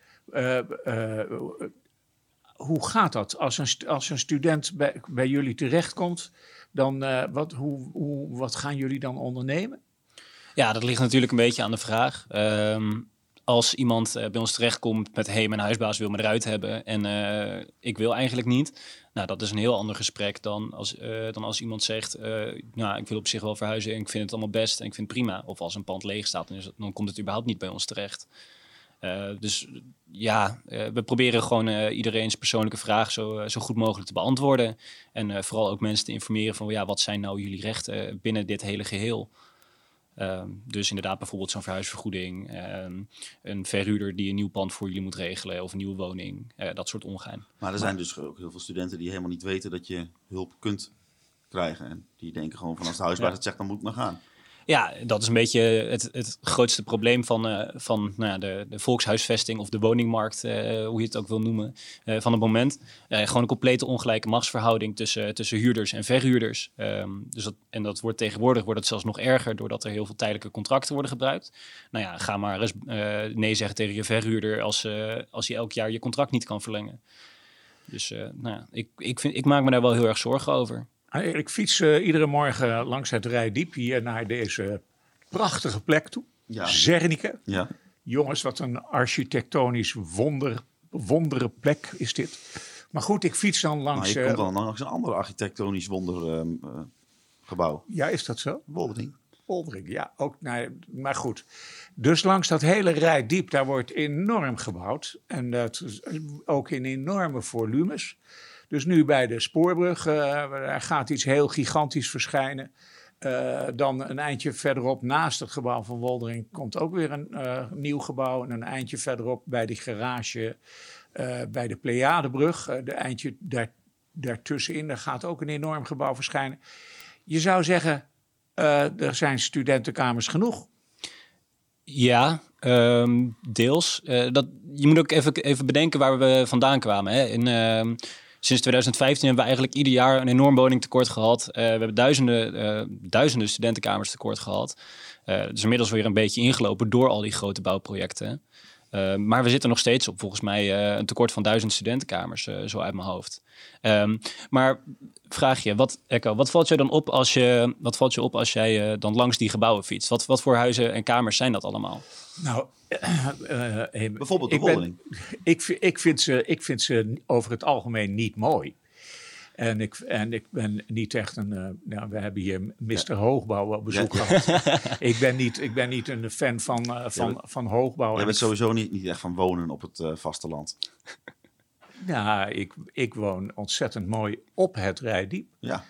hoe gaat dat? Als een, als een student bij, bij jullie terechtkomt, dan uh, wat, hoe, hoe, wat gaan jullie dan ondernemen? Ja, dat ligt natuurlijk een beetje aan de vraag. Um, als iemand uh, bij ons terechtkomt met hey, mijn huisbaas wil me eruit hebben en uh, ik wil eigenlijk niet. Nou, dat is een heel ander gesprek dan als, dan als iemand zegt, nou, ik wil op zich wel verhuizen en ik vind het allemaal best en ik vind het prima. Of als een pand leeg staat, dan, dan komt het überhaupt niet bij ons terecht. Uh, dus ja, uh, we proberen gewoon uh, iedereen's persoonlijke vraag zo, zo goed mogelijk te beantwoorden. En vooral ook mensen te informeren van ja, wat zijn nou jullie rechten binnen dit hele geheel. Ehm, dus inderdaad bijvoorbeeld zo'n verhuisvergoeding, ehm, een verhuurder die een nieuw pand voor jullie moet regelen of een nieuwe woning, dat soort ongein. Maar er zijn dus ook heel veel studenten die helemaal niet weten dat je hulp kunt krijgen. En die denken gewoon van als de huisbaas ja. het zegt, dan moet ik maar gaan. Ja, dat is een beetje het, het grootste probleem van, uh, van nou ja, de, de volkshuisvesting of de woningmarkt, uh, hoe je het ook wil noemen, uh, van het moment. gewoon een complete ongelijke machtsverhouding tussen, tussen huurders en verhuurders. Um, dus dat, en dat wordt tegenwoordig wordt het zelfs nog erger doordat er heel veel tijdelijke contracten worden gebruikt. Nou ja, ga maar eens nee zeggen tegen je verhuurder als, als je elk jaar je contract niet kan verlengen. Dus nou ja, ik, ik, vind, ik maak me daar wel heel erg zorgen over. Ik fiets uh, iedere morgen langs het Rijdiep hier naar deze prachtige plek toe. Ja. Zernike. Ja. Jongens, wat een architectonisch wonder, wondere plek is dit. Maar goed, ik fiets dan langs... Maar je komt dan langs een ander architectonisch wondergebouw. Uh, ja, is dat zo? Woldering. Woldering, ja. Ook, nou, maar goed. Dus langs dat hele Rijdiep, daar wordt enorm gebouwd. En dat ook in enorme volumes. Dus nu bij de spoorbrug uh, gaat iets heel gigantisch verschijnen. Uh, dan een eindje verderop, naast het gebouw van Woldering, komt ook weer een uh, nieuw gebouw. En een eindje verderop bij die garage bij de Pleiadebrug, de eindje daar, daartussenin, daar gaat ook een enorm gebouw verschijnen. Je zou zeggen, er zijn studentenkamers genoeg. Ja, um, deels. dat, je moet ook even, even bedenken waar we vandaan kwamen. Hè. In, uh, sinds 2015 hebben we eigenlijk ieder jaar een enorm woningtekort gehad. Uh, we hebben duizenden, uh, duizenden studentenkamers tekort gehad. Dus inmiddels weer een beetje ingelopen door al die grote bouwprojecten. maar we zitten nog steeds op volgens mij een tekort van duizend studentenkamers, zo uit mijn hoofd. Um, maar vraag je, wat, Echo, wat valt je dan op als je, wat valt je op als jij dan langs die gebouwen fietst? Wat, wat voor huizen en kamers zijn dat allemaal? Nou, uh, uh, bijvoorbeeld de ik, ben, ik, ik, vind ze, ik vind ze over het algemeen niet mooi. En ik, en ik ben niet echt een. Uh, nou, we hebben hier Mr. Hoogbouw op bezoek gehad. [LAUGHS] ik, ben niet, ik ben niet een fan van, uh, van, ja, van hoogbouw. Je bent sowieso niet, niet echt van wonen op het uh, vasteland. Ja, ik, ik woon ontzettend mooi op het Rijdiep. Ja.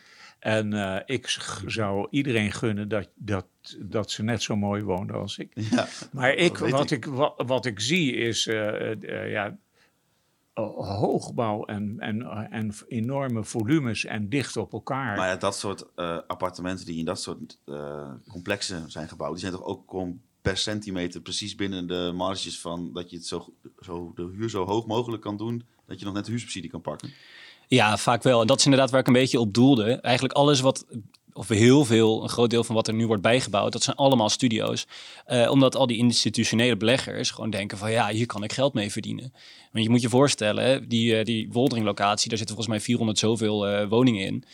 En uh, ik zou iedereen gunnen dat, dat, dat ze net zo mooi woonden als ik. Ja, maar ik, wat, ik. wat, wat ik zie is uh, uh, ja, hoogbouw en, en, en enorme volumes en dicht op elkaar. Maar ja, dat soort appartementen die in dat soort complexen zijn gebouwd, die zijn toch ook per centimeter precies binnen de marges van dat je het zo, zo, de huur zo hoog mogelijk kan doen, dat je nog net de huursubsidie kan pakken. Ja, vaak wel. En dat is inderdaad waar ik een beetje op doelde. Eigenlijk alles wat, of heel veel, een groot deel van wat er nu wordt bijgebouwd, dat zijn allemaal studio's. Uh, omdat al die institutionele beleggers gewoon denken van ja, hier kan ik geld mee verdienen. Want je moet je voorstellen, die, uh, die Woldering-locatie, daar zitten volgens mij 400 zoveel uh, woningen in.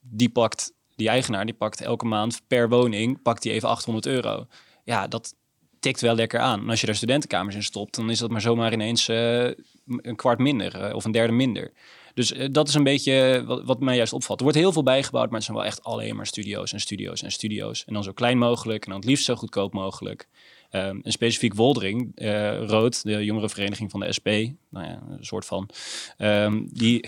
die pakt, die eigenaar, die pakt elke maand per woning, pakt die even 800 euro. Ja, dat tikt wel lekker aan. En als je daar studentenkamers in stopt, dan is dat maar zomaar ineens een kwart minder of een derde minder. Dus uh, dat is een beetje wat, wat, mij juist opvalt. Er wordt heel veel bijgebouwd, maar het zijn wel echt alleen maar studio's en studio's en studio's. En dan zo klein mogelijk en dan het liefst zo goedkoop mogelijk. Um, en specifiek Woldering, uh, Rood, de jongerenvereniging van de SP, nou ja, een soort van, um, die...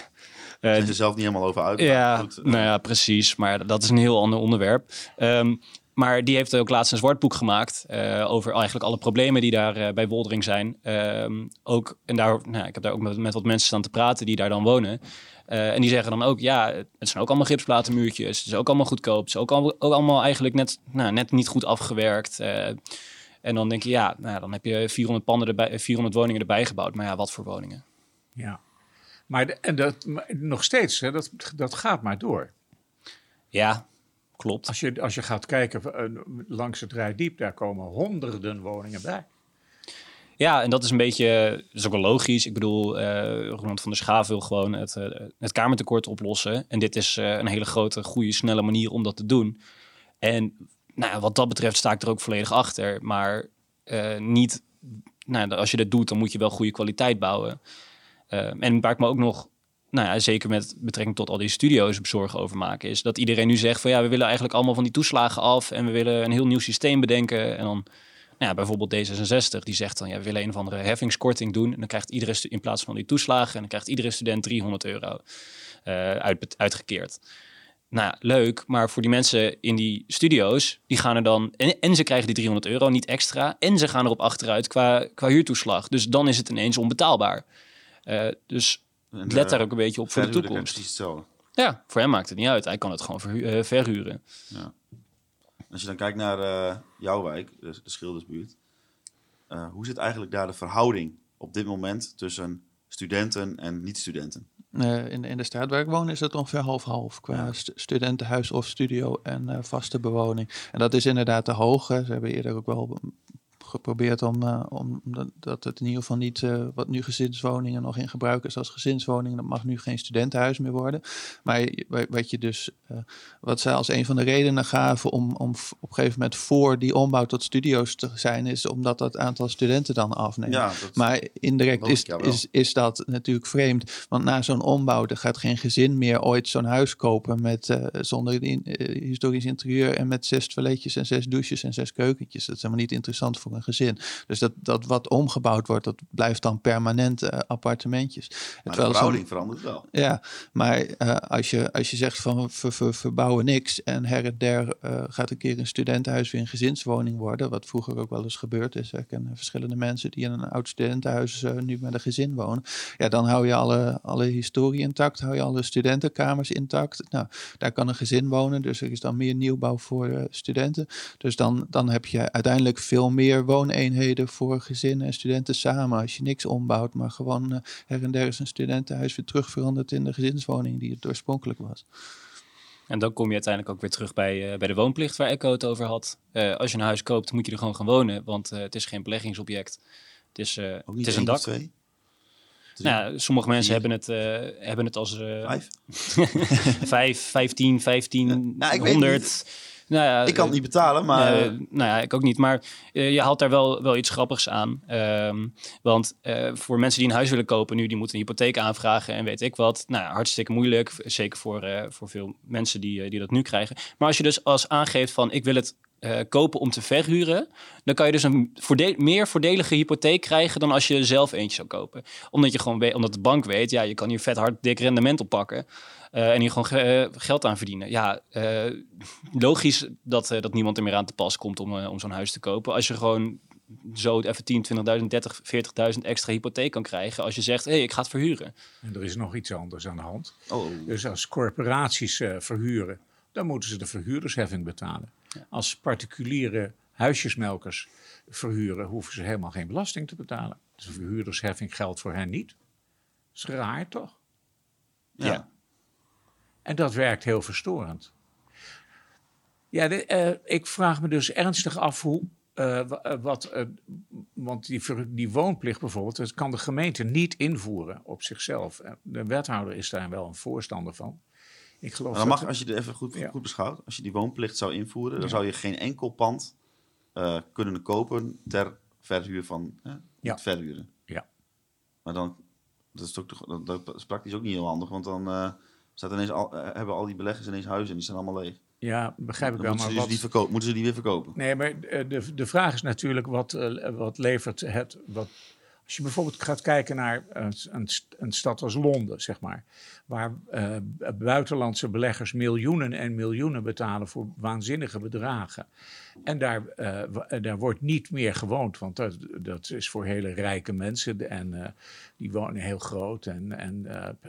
Uh, zijn ze zelf niet helemaal over uit. Ja, goed, nou ja, precies. Maar dat is een heel ander onderwerp. Um, maar die heeft ook laatst een zwartboek gemaakt uh, over eigenlijk alle problemen die daar uh, bij Woldering zijn. Um, ook, en daar, nou, ik heb daar ook met, met, wat mensen staan te praten die daar dan wonen. Uh, en die zeggen dan ook, ja, het zijn ook allemaal gipsplatenmuurtjes. Het is ook allemaal goedkoop. Het is ook, al, ook allemaal eigenlijk net, nou, net niet goed afgewerkt. en dan denk je, ja, nou, dan heb je 400, panden erbij, 400 woningen erbij gebouwd. Maar ja, wat voor woningen? Ja, maar, de, en dat, maar nog steeds, hè, dat, dat gaat maar door. Ja, Klopt. Als je, als je gaat kijken uh, langs het Rijdiep, daar komen honderden woningen bij. Ja, en dat is een beetje, dat is ook wel logisch. Ik bedoel, uh, Ronald van der Schaaf wil gewoon het, uh, het kamertekort oplossen. En dit is uh, een hele grote, goede, snelle manier om dat te doen. En nou, wat dat betreft sta ik er ook volledig achter. Maar niet, nou, als je dat doet, dan moet je wel goede kwaliteit bouwen. en waar ik me ook nog nou ja, zeker met betrekking tot al die studio's zorgen over maken, is dat iedereen nu zegt van ja, we willen eigenlijk allemaal van die toeslagen af en we willen een heel nieuw systeem bedenken. En dan nou ja, bijvoorbeeld D66, die zegt dan ja, we willen een of andere heffingskorting doen. En dan krijgt iedere in plaats van die toeslagen, en dan krijgt iedere student 300 euro uh, uit, uitgekeerd. Nou leuk, maar voor die mensen in die studio's, die gaan er dan, en, en ze krijgen die 300 euro niet extra, en ze gaan erop achteruit qua, qua huurtoeslag. Dus dan is het ineens onbetaalbaar. Uh, dus en, Let daar ook een beetje op voor de toekomst. Precies hetzelfde. Ja, voor hem maakt het niet uit. Hij kan het gewoon verhu uh, verhuren. Ja. Als je dan kijkt naar uh, jouw wijk, de, de Schildersbuurt. Uh, hoe zit eigenlijk daar de verhouding op dit moment tussen studenten en niet-studenten? in, in de straat waar ik woon is het ongeveer half-half qua ja. st studentenhuis of studio en vaste bewoning. En dat is inderdaad te hoog. Ze hebben eerder ook wel geprobeerd om, uh, om dat het in ieder geval niet uh, wat nu gezinswoningen nog in gebruik is als gezinswoning. Dat mag nu geen studentenhuis meer worden. Maar wat je dus, uh, wat zij als een van de redenen gaven om, om op een gegeven moment voor die ombouw tot studio's te zijn, is omdat dat aantal studenten dan afneemt. Ja, maar indirect is, is, is dat natuurlijk vreemd. Want na zo'n ombouw er gaat geen gezin meer ooit zo'n huis kopen met zonder historisch interieur en met zes toiletjes en zes douches en zes keukentjes. Dat is helemaal niet interessant voor een gezin. Dus dat, dat wat omgebouwd wordt, dat blijft dan permanent uh, appartementjes. Maar de verhouding verandert wel. Ja, maar uh, als, je, als je zegt van we, we verbouwen niks en her en der uh, gaat een keer een studentenhuis weer een gezinswoning worden, wat vroeger ook wel eens gebeurd is. Ik ken verschillende mensen die in een oud studentenhuis nu met een gezin wonen. Ja, dan hou je alle, alle historie intact, hou je alle studentenkamers intact. Nou, daar kan een gezin wonen, dus er is dan meer nieuwbouw voor studenten. Dus dan, dan heb je uiteindelijk veel meer wooneenheden voor gezinnen en studenten samen. Als je niks ombouwt, maar gewoon uh, her en der is een studentenhuis weer terug veranderd in de gezinswoning die het oorspronkelijk was. En dan kom je uiteindelijk ook weer terug bij, uh, bij de woonplicht waar Echo het over had. Uh, als je een huis koopt, moet je er gewoon gaan wonen, want het is geen beleggingsobject. Het is, het is een dak. Twee? Nou, sommige mensen hebben het, hebben het als... Vijf? [LAUGHS] vijf, vijftien, vijftien, nou, honderd Nou ja, ik kan het niet betalen, maar... Uh, nou ja, ik ook niet. Maar uh, je haalt daar wel, wel iets grappigs aan. Um, want uh, voor mensen die een huis willen kopen nu, die moeten een hypotheek aanvragen en weet ik wat. Nou, hartstikke moeilijk. Zeker voor, voor veel mensen die, die dat nu krijgen. Maar als je dus als aangeeft van ik wil het uh, kopen om te verhuren, dan kan je dus een voorde meer voordelige hypotheek krijgen dan als je zelf eentje zou kopen. Omdat je gewoon weet, omdat de bank weet, ja, je kan hier vet hard dik rendement oppakken uh, en hier gewoon uh, geld aan verdienen. Ja, logisch dat, dat niemand er meer aan te pas komt om, om zo'n huis te kopen. Als je gewoon zo even 10, 20.000, 30, 40.000 extra hypotheek kan krijgen als je zegt, hé, hey, ik ga het verhuren. En er is nog iets anders aan de hand. Oh. Dus als corporaties verhuren, dan moeten ze de verhuurdersheffing betalen. Als particuliere huisjesmelkers verhuren, hoeven ze helemaal geen belasting te betalen. Dus de verhuurdersheffing geldt voor hen niet. Dat is raar, toch? Ja. ja. En dat werkt heel verstorend. Ja, de, uh, ik vraag me dus ernstig af hoe. Uh, wat, uh, want die, die woonplicht bijvoorbeeld, dat kan de gemeente niet invoeren op zichzelf. De wethouder is daar wel een voorstander van. Ik geloof dan mag, als je het even goed, goed beschouwt, als je die woonplicht zou invoeren, dan zou je geen enkel pand uh, kunnen kopen ter verhuur van uh, ja. verhuren. Ja. Maar dan, dat is, toch, dat, dat is praktisch ook niet heel handig, want dan uh, staat ineens al, hebben al die beleggers ineens huizen en die zijn allemaal leeg. Ja, begrijp ik dan wel. Moeten, maar ze wat... die moeten ze die weer verkopen? Nee, maar de, de vraag is natuurlijk wat, wat levert het, wat als je bijvoorbeeld gaat kijken naar een, een, stad als Londen, zeg maar, waar uh, buitenlandse beleggers miljoenen en miljoenen betalen voor waanzinnige bedragen. En daar, uh, daar wordt niet meer gewoond, want dat, dat is voor hele rijke mensen en uh, die wonen heel groot en, en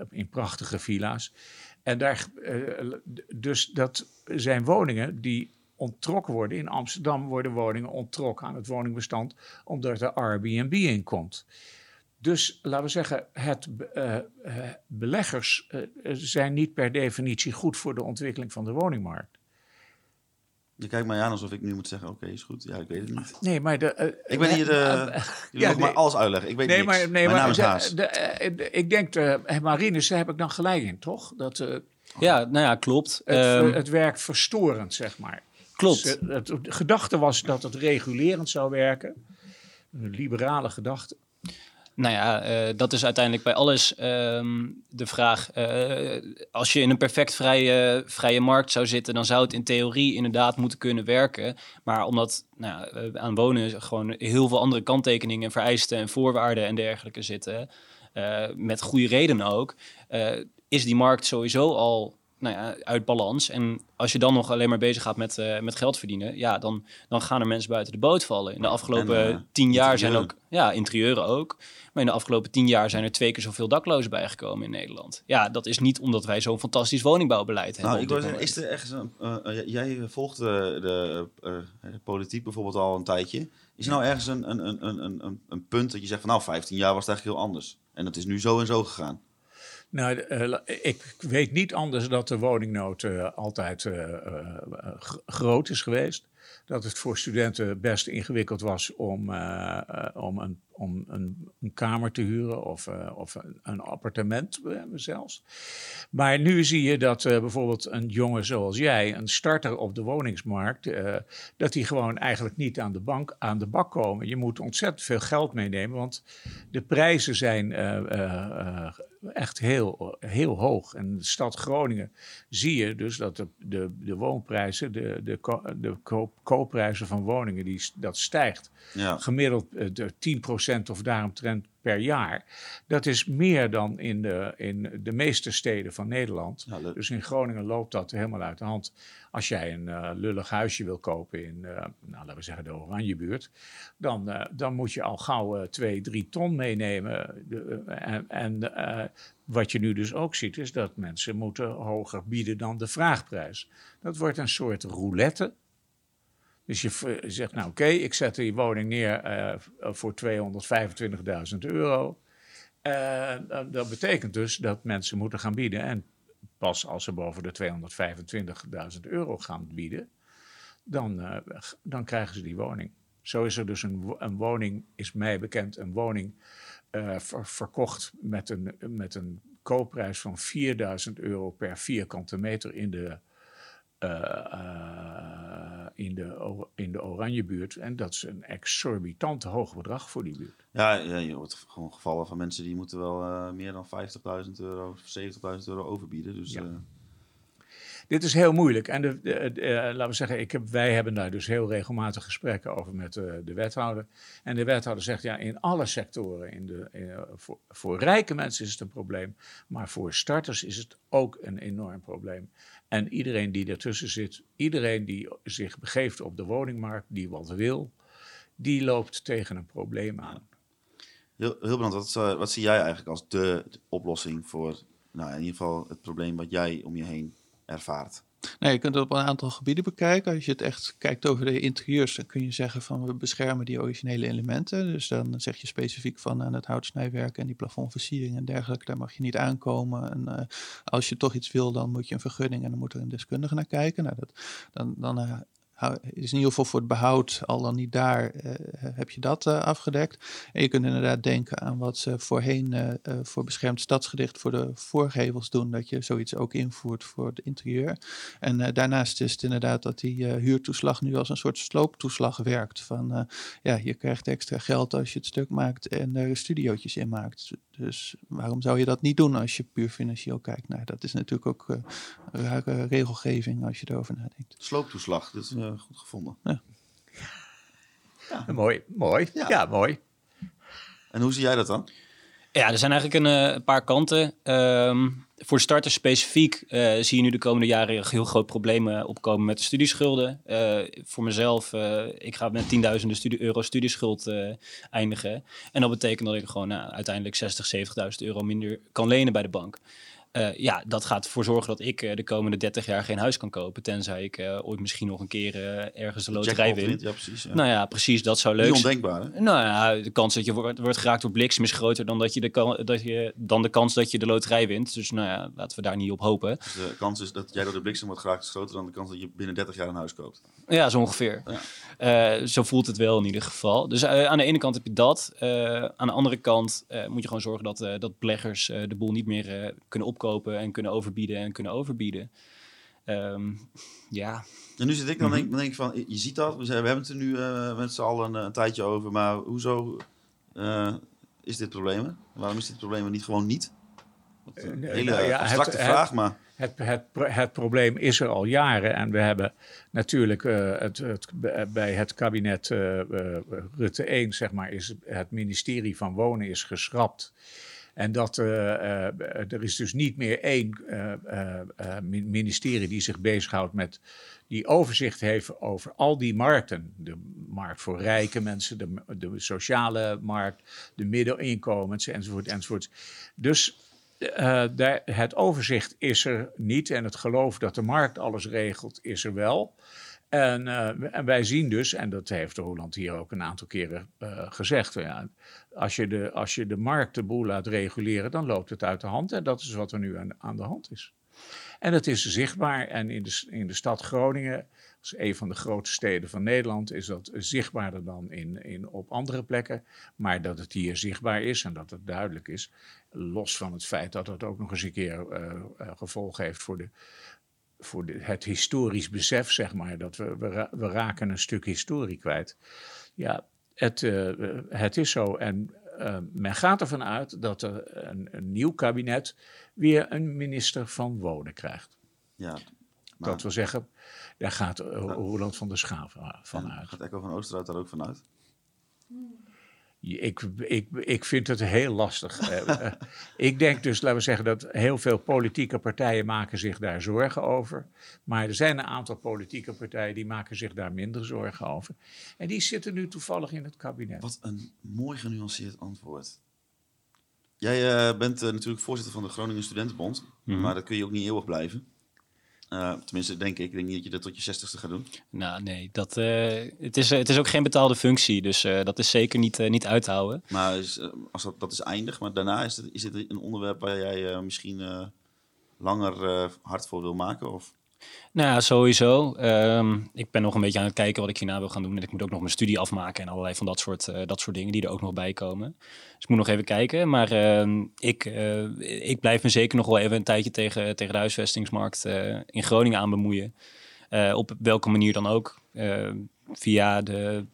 in prachtige villa's. En daar, dus dat zijn woningen die onttrokken worden. In Amsterdam worden woningen onttrokken aan het woningbestand, omdat er Airbnb in komt. Dus laten we zeggen, het, uh, beleggers uh, zijn niet per definitie goed voor de ontwikkeling van de woningmarkt. Je kijkt mij aan alsof ik nu moet zeggen: Oké, okay, is goed. Ja, ik weet het niet. Nee, maar de. ik ben hier de. Uh, [LAUGHS] ja, maar alles uitleggen. Ik weet nee, niks. Maar, nee, Mijn maar naam is de, de, de, ik denk, de, Marinus, daar heb ik dan gelijk in, toch? Dat, ja, nou ja, klopt. Het, um, het werkt verstorend, zeg maar. Klopt. Dus, het, de gedachte was dat het regulerend zou werken. Een liberale gedachte. Nou ja, uh, dat is uiteindelijk bij alles um, de vraag. Uh, als je in een perfect vrije, vrije markt zou zitten, dan zou het in theorie inderdaad moeten kunnen werken. Maar omdat nou, uh, aan wonen gewoon heel veel andere kanttekeningen, vereisten en voorwaarden en dergelijke zitten, met goede redenen ook, is die markt sowieso al nou ja, uit balans. En als je dan nog alleen maar bezig gaat met, uh, met geld verdienen, ja, dan, dan gaan er mensen buiten de boot vallen. In de afgelopen en, uh, tien jaar zijn ook, ja, interieuren ook. Maar in de afgelopen tien jaar zijn er twee keer zoveel daklozen bijgekomen in Nederland. Ja, dat is niet omdat wij zo'n fantastisch woningbouwbeleid hebben. Nou, ik wil zeggen, is er ergens een, uh, jij volgt de, de politiek bijvoorbeeld al een tijdje. Is er nou ergens een, een, een, een, een, een punt dat je zegt van nou, 15 jaar was het eigenlijk heel anders. En dat is nu zo en zo gegaan. Nou, uh, ik weet niet anders dat de woningnood uh, altijd uh, groot is geweest. Dat het voor studenten best ingewikkeld was om, om, een, om een, een, kamer te huren of, of een, een, appartement zelfs. Maar nu zie je dat bijvoorbeeld een jongen zoals jij, een starter op de woningsmarkt, dat die gewoon eigenlijk niet aan de, bank, aan de bak komen. Je moet ontzettend veel geld meenemen, want de prijzen zijn echt heel, heel hoog. En in de stad Groningen zie je dus dat de, de, de woonprijzen, de, de, de koop, koopprijzen van woningen, die, dat stijgt. Ja. Gemiddeld de 10% of daaromtrent per jaar. Dat is meer dan in de, in de meeste steden van Nederland. Ja, dat... Dus in Groningen loopt dat helemaal uit de hand. Als jij een uh, lullig huisje wil kopen in, uh, nou, laten we zeggen, de Oranjebuurt, dan, uh, dan moet je al gauw twee, drie ton meenemen. De, en en wat je nu dus ook ziet, is dat mensen moeten hoger bieden dan de vraagprijs. Dat wordt een soort roulette. Dus je zegt, nou oké, ik zet die woning neer uh, voor 225.000 euro. Uh, dat betekent dus dat mensen moeten gaan bieden. En pas als ze boven de 225.000 euro gaan bieden, dan, dan krijgen ze die woning. Zo is er dus een, een woning, is mij bekend, een woning ver, verkocht met een, met een koopprijs van 4000 euro per vierkante meter in de in, de, in de oranje buurt. En dat is een exorbitant hoog bedrag voor die buurt. Ja, ja je hoort gewoon gevallen van mensen die moeten wel meer dan 50.000 euro, 70.000 euro overbieden. Dus, ja. Dit is heel moeilijk. En de, laten we zeggen, ik heb, wij hebben daar dus heel regelmatig gesprekken over met de wethouder. En de wethouder zegt, ja, in alle sectoren, in de, voor, voor rijke mensen is het een probleem. Maar voor starters is het ook een enorm probleem. En iedereen die ertussen zit, iedereen die zich begeeft op de woningmarkt, die wat wil, die loopt tegen een probleem aan. Heel, heel wat, eh, wat zie jij eigenlijk als de, oplossing voor nou, in ieder geval het probleem wat jij om je heen ervaart? Nee, je kunt het op een aantal gebieden bekijken. Als je het echt kijkt over de interieurs, dan kun je zeggen van we beschermen die originele elementen. Dus dan zeg je specifiek van aan het houtsnijwerk en die plafondversiering en dergelijke, daar mag je niet aankomen. En uh, als je toch iets wil, dan moet je een vergunning en dan moet er een deskundige naar kijken. Nou, dat, dan, dan uh, is in ieder geval voor het behoud, al dan niet daar, uh, heb je dat uh, afgedekt. En je kunt inderdaad denken aan wat ze voorheen uh, voor beschermd stadsgedicht voor de voorgevels doen, dat je zoiets ook invoert voor het interieur. En daarnaast is het inderdaad dat die huurtoeslag nu als een soort slooptoeslag werkt. Van ja, je krijgt extra geld als je het stuk maakt en er studiootjes in maakt. Dus waarom zou je dat niet doen als je puur financieel kijkt? Nou, dat is natuurlijk ook rare regelgeving als je erover nadenkt. Slooptoeslag, dat is goed gevonden. Ja. ja. Mooi, mooi. Ja. ja. mooi. En hoe zie jij dat dan? Ja, er zijn eigenlijk een, uh, paar kanten. Um, voor starters specifiek uh, zie je nu de komende jaren heel groot problemen opkomen met de studieschulden. Uh, voor mezelf, ik ga met tienduizenden studie euro studieschuld eindigen. En dat betekent dat ik gewoon nou, uiteindelijk 60, 70.000 euro minder kan lenen bij de bank. Uh, ja, dat gaat ervoor zorgen dat ik uh, de komende 30 jaar geen huis kan kopen. Tenzij ik uh, ooit misschien nog een keer ergens de loterij win. Ja, precies, ja. Nou ja, precies. Dat zou leuk zijn. ondenkbaar. Hè? Nou ja, de kans dat je wordt, wordt geraakt door bliksem is groter dan, dat je de, dat je, dan de kans dat je de loterij wint. Dus nou ja, laten we daar niet op hopen. Dus de kans is dat jij door de bliksem wordt geraakt is groter dan de kans dat je binnen 30 jaar een huis koopt. Ja, zo ongeveer. Ja. zo voelt het wel in ieder geval. Dus aan de ene kant heb je dat. aan de andere kant moet je gewoon zorgen dat, dat beleggers de boel niet meer kunnen opkopen en kunnen overbieden en kunnen overbieden. Um, ja. En nu zit ik dan, denk, dan denk ik van, je ziet dat, we hebben het er nu uh, met z'n allen een, een, tijdje over, maar hoezo uh, is dit probleem? Waarom is dit probleem niet gewoon niet? Een hele nou ja, abstracte het, vraag, maar... Het, het, het, probleem is er al jaren en we hebben natuurlijk uh, het, het, bij het kabinet Rutte 1, zeg maar, is het ministerie van Wonen is geschrapt. En dat uh, er is dus niet meer één uh, ministerie die zich bezighoudt met die overzicht heeft over al die markten. De markt voor rijke mensen, de, de sociale markt, de middeninkomens enzovoort enzovoort. Dus het overzicht is er niet en het geloof dat de markt alles regelt is er wel. En, uh, en, wij zien dus, en dat heeft Roland hier ook een aantal keren uh, gezegd, ja, als, je de, als je de markt de boel laat reguleren, dan loopt het uit de hand. En dat is wat er nu aan, aan de hand is. En dat is zichtbaar. En in de, in de stad Groningen, als een van de grootste steden van Nederland, is dat zichtbaarder dan in, in, op andere plekken. Maar dat het hier zichtbaar is en dat het duidelijk is, los van het feit dat het ook nog eens een keer uh, gevolgen heeft voor de voor de, het historisch besef, zeg maar, dat we, we, we, raken een stuk historie kwijt. Ja, het, uh, het is zo. En uh, men gaat ervan uit dat er een, een, nieuw kabinet weer een minister van Wonen krijgt. Ja, maar... Dat wil zeggen, daar gaat uh, Roland van der Schaaf van uit. Gaat Echo van Oosterhout daar ook vanuit? Ik, ik, ik vind het heel lastig. Eh, eh, [LAUGHS] ik denk dus, laten we zeggen, dat heel veel politieke partijen maken zich daar zorgen over. Maar er zijn een aantal politieke partijen die maken zich daar minder zorgen over. En die zitten nu toevallig in het kabinet. Wat een mooi genuanceerd antwoord. Jij uh, bent natuurlijk voorzitter van de Groningen Studentenbond. Mhm. Maar dat kun je ook niet eeuwig blijven. Uh, tenminste, denk ik. Ik denk niet dat je dat tot je zestigste gaat doen. Nou, nee. Dat, uh, het, is, het is ook geen betaalde functie. Dus uh, dat is zeker niet, niet uit te houden. Maar is, als dat, dat is eindig. Maar daarna is het, is het een onderwerp waar jij misschien langer hard voor wil maken? Of? Nou ja, sowieso. Um, ik ben nog een beetje aan het kijken wat ik hierna wil gaan doen. En ik moet ook nog mijn studie afmaken en allerlei van dat soort, uh, dat soort dingen die er ook nog bij komen. Dus ik moet nog even kijken. Maar uh, ik, uh, ik blijf me zeker nog wel even een tijdje tegen, tegen de huisvestingsmarkt in Groningen aan bemoeien. op welke manier dan ook. via, de,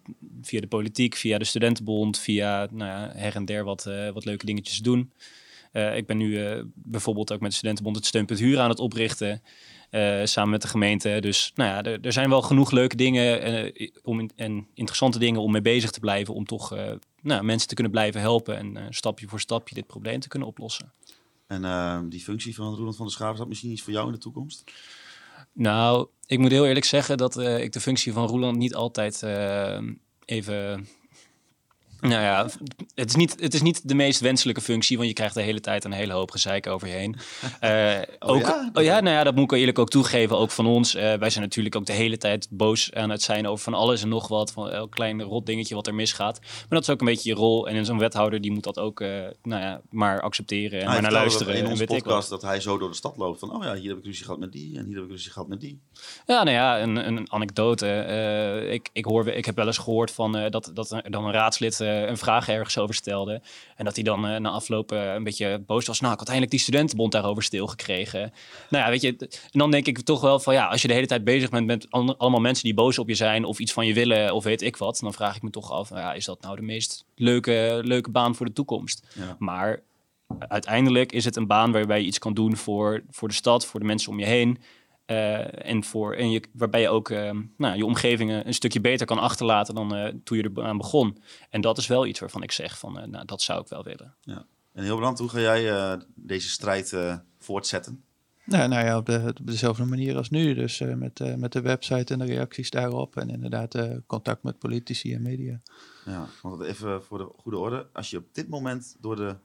via de politiek, via de studentenbond, via nou ja, her en der wat, wat leuke dingetjes doen. ik ben nu bijvoorbeeld ook met de studentenbond het steunpunt huur aan het oprichten. Uh, samen met de gemeente. Dus nou ja, er, er zijn wel genoeg leuke dingen uh, om en interessante dingen om mee bezig te blijven. Om toch uh, nou, mensen te kunnen blijven helpen en stapje voor stapje dit probleem te kunnen oplossen. En die functie van Roland van der Schaaf, is dat misschien iets voor jou in de toekomst? Nou, ik moet heel eerlijk zeggen dat ik de functie van Roland niet altijd even nou ja, het is, niet, het is niet de meest wenselijke functie, want je krijgt de hele tijd een hele hoop gezeik over je heen. Uh, [LAUGHS] oh, ook, ja? Oh ja, nou ja, dat moet ik eerlijk ook toegeven, ook van ons. Uh, wij zijn natuurlijk ook de hele tijd boos aan het zijn over van alles en nog wat, van elk klein rot dingetje wat er misgaat. Maar dat is ook een beetje je rol. En zo'n wethouder, die moet dat ook, uh, nou ja, maar accepteren en maar naar luisteren. In onze podcast dat hij zo door de stad loopt van, oh ja, hier heb ik ruzie gehad met die en hier heb ik ruzie gehad met die. Ja, nou ja, een, een anekdote. ik, ik, hoor, ik heb wel eens gehoord van dat, dat er dan een raadslid een vraag ergens over stelde. En dat hij dan uh, na afloop uh, een beetje boos was. Nou, ik had eindelijk die studentenbond daarover stilgekregen. Nou ja, weet je, en dan denk ik toch wel van ja, als je de hele tijd bezig bent met allemaal mensen die boos op je zijn of iets van je willen of weet ik wat, dan vraag ik me toch af, nou ja, is dat nou de meest leuke, leuke baan voor de toekomst? Ja. Maar uiteindelijk is het een baan waarbij je iets kan doen voor, voor de stad, voor de mensen om je heen. Uh, en voor, en je, waarbij je ook uh, nou, je omgevingen een stukje beter kan achterlaten dan uh, toen je eraan begon. En dat is wel iets waarvan ik zeg van, nou, dat zou ik wel willen. Ja. En Hilbrand, hoe ga jij deze strijd voortzetten? Nou, nou ja, op, de, op, dezelfde manier als nu. Dus met, met de website en de reacties daarop. En inderdaad contact met politici en media. Ja, want even voor de goede orde. Als je op dit moment door de, nou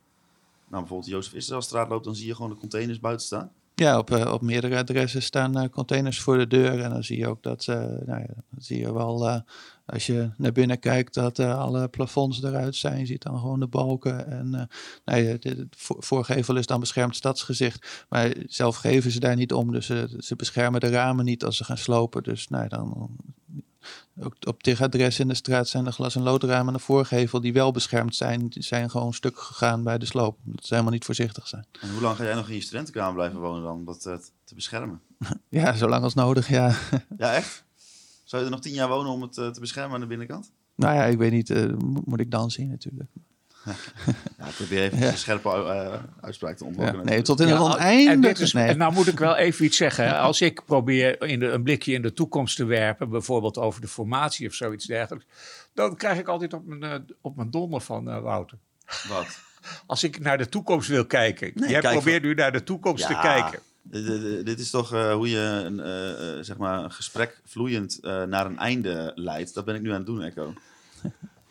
bijvoorbeeld Jozef Israëlstraat loopt, dan zie je gewoon de containers buiten staan. Ja, op, uh, op meerdere adressen staan uh, containers voor de deur. En dan zie je ook dat, uh, nou ja, dan zie je wel, als je naar binnen kijkt, dat alle plafonds eruit zijn. Je ziet dan gewoon de balken. En nou ja, het voorgevel is dan beschermd stadsgezicht. Maar zelf geven ze daar niet om. Dus ze beschermen de ramen niet als ze gaan slopen. Dus nou, dan ook op dit adres in de straat zijn de glas- en loodramen aan de voorgevel die wel beschermd zijn. Die zijn gewoon stuk gegaan bij de sloop. Dat ze helemaal niet voorzichtig zijn. En hoe lang ga jij nog in je studentenkamer blijven wonen dan, om dat uh, te beschermen? [LAUGHS] ja, zo lang als nodig, ja. [LAUGHS] ja, echt? Zou je er nog tien jaar wonen om het uh, te beschermen aan de binnenkant? Nou ja, ik weet niet. Uh, moet ik dan zien natuurlijk. Ja, [LAUGHS] ik probeer even een scherpe uh, uitspraak te ontwikkelen. nee, tot in het ja, einde. En, nee. en nou moet ik wel even iets zeggen. Als ik probeer in de, een blikje in de toekomst te werpen, bijvoorbeeld over de formatie of zoiets dergelijks, dan krijg ik altijd op mijn, uh, op mijn donder van uh, Wouter. Wat? [LAUGHS] Als ik naar de toekomst wil kijken. Nee, Jij probeert nu naar de toekomst te kijken. Dit is toch uh, hoe je een, uh, zeg maar een gesprek vloeiend uh, naar een einde leidt. Dat ben ik nu aan het doen, Echo.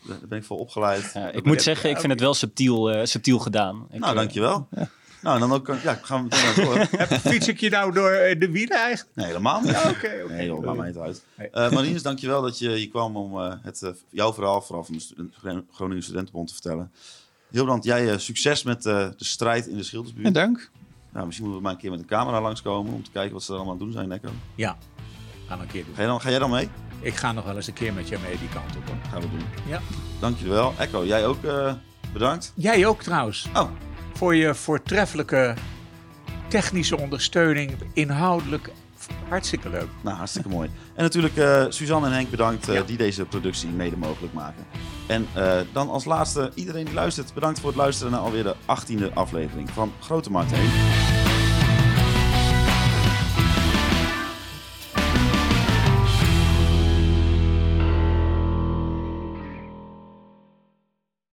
Daar ben ik voor opgeleid. Ja, ik moet zeggen, ik vind het wel subtiel, uh, subtiel gedaan. Ik, nou, dankjewel. [LAUGHS] Ja. Nou, dan ook, ja, gaan we meteen door. [LAUGHS] Fiets ik je nou door eh, de wielen eigenlijk? Nee, helemaal niet. Oké, oké. Okay, Nee joh, maakt mij niet uit. Uh, Marines, dankjewel dat je hier kwam om uh, het, uh, jouw verhaal, vooral van de Groningen Studentenbond, te vertellen. Hilbrand, jij succes met de strijd in de Schildersbuurt. En dank. Nou, misschien moeten we maar een keer met een camera langskomen om te kijken wat ze er allemaal aan doen zijn, Nekko. Ja, gaan een keer doen. Ga, je dan, ga jij dan mee? Ik ga nog wel eens een keer met je mee die kant op. Hoor. Gaan we doen. Ja. Dankjewel. Echo, jij ook uh, bedankt. Jij ook trouwens. Oh. Voor je voortreffelijke technische ondersteuning. Inhoudelijk hartstikke leuk. Nou, hartstikke mooi. En natuurlijk uh, Suzanne en Henk bedankt uh, ja. die deze productie mede mogelijk maken. En uh, dan als laatste iedereen die luistert, bedankt voor het luisteren naar alweer de 18e aflevering van Grote Markt 1.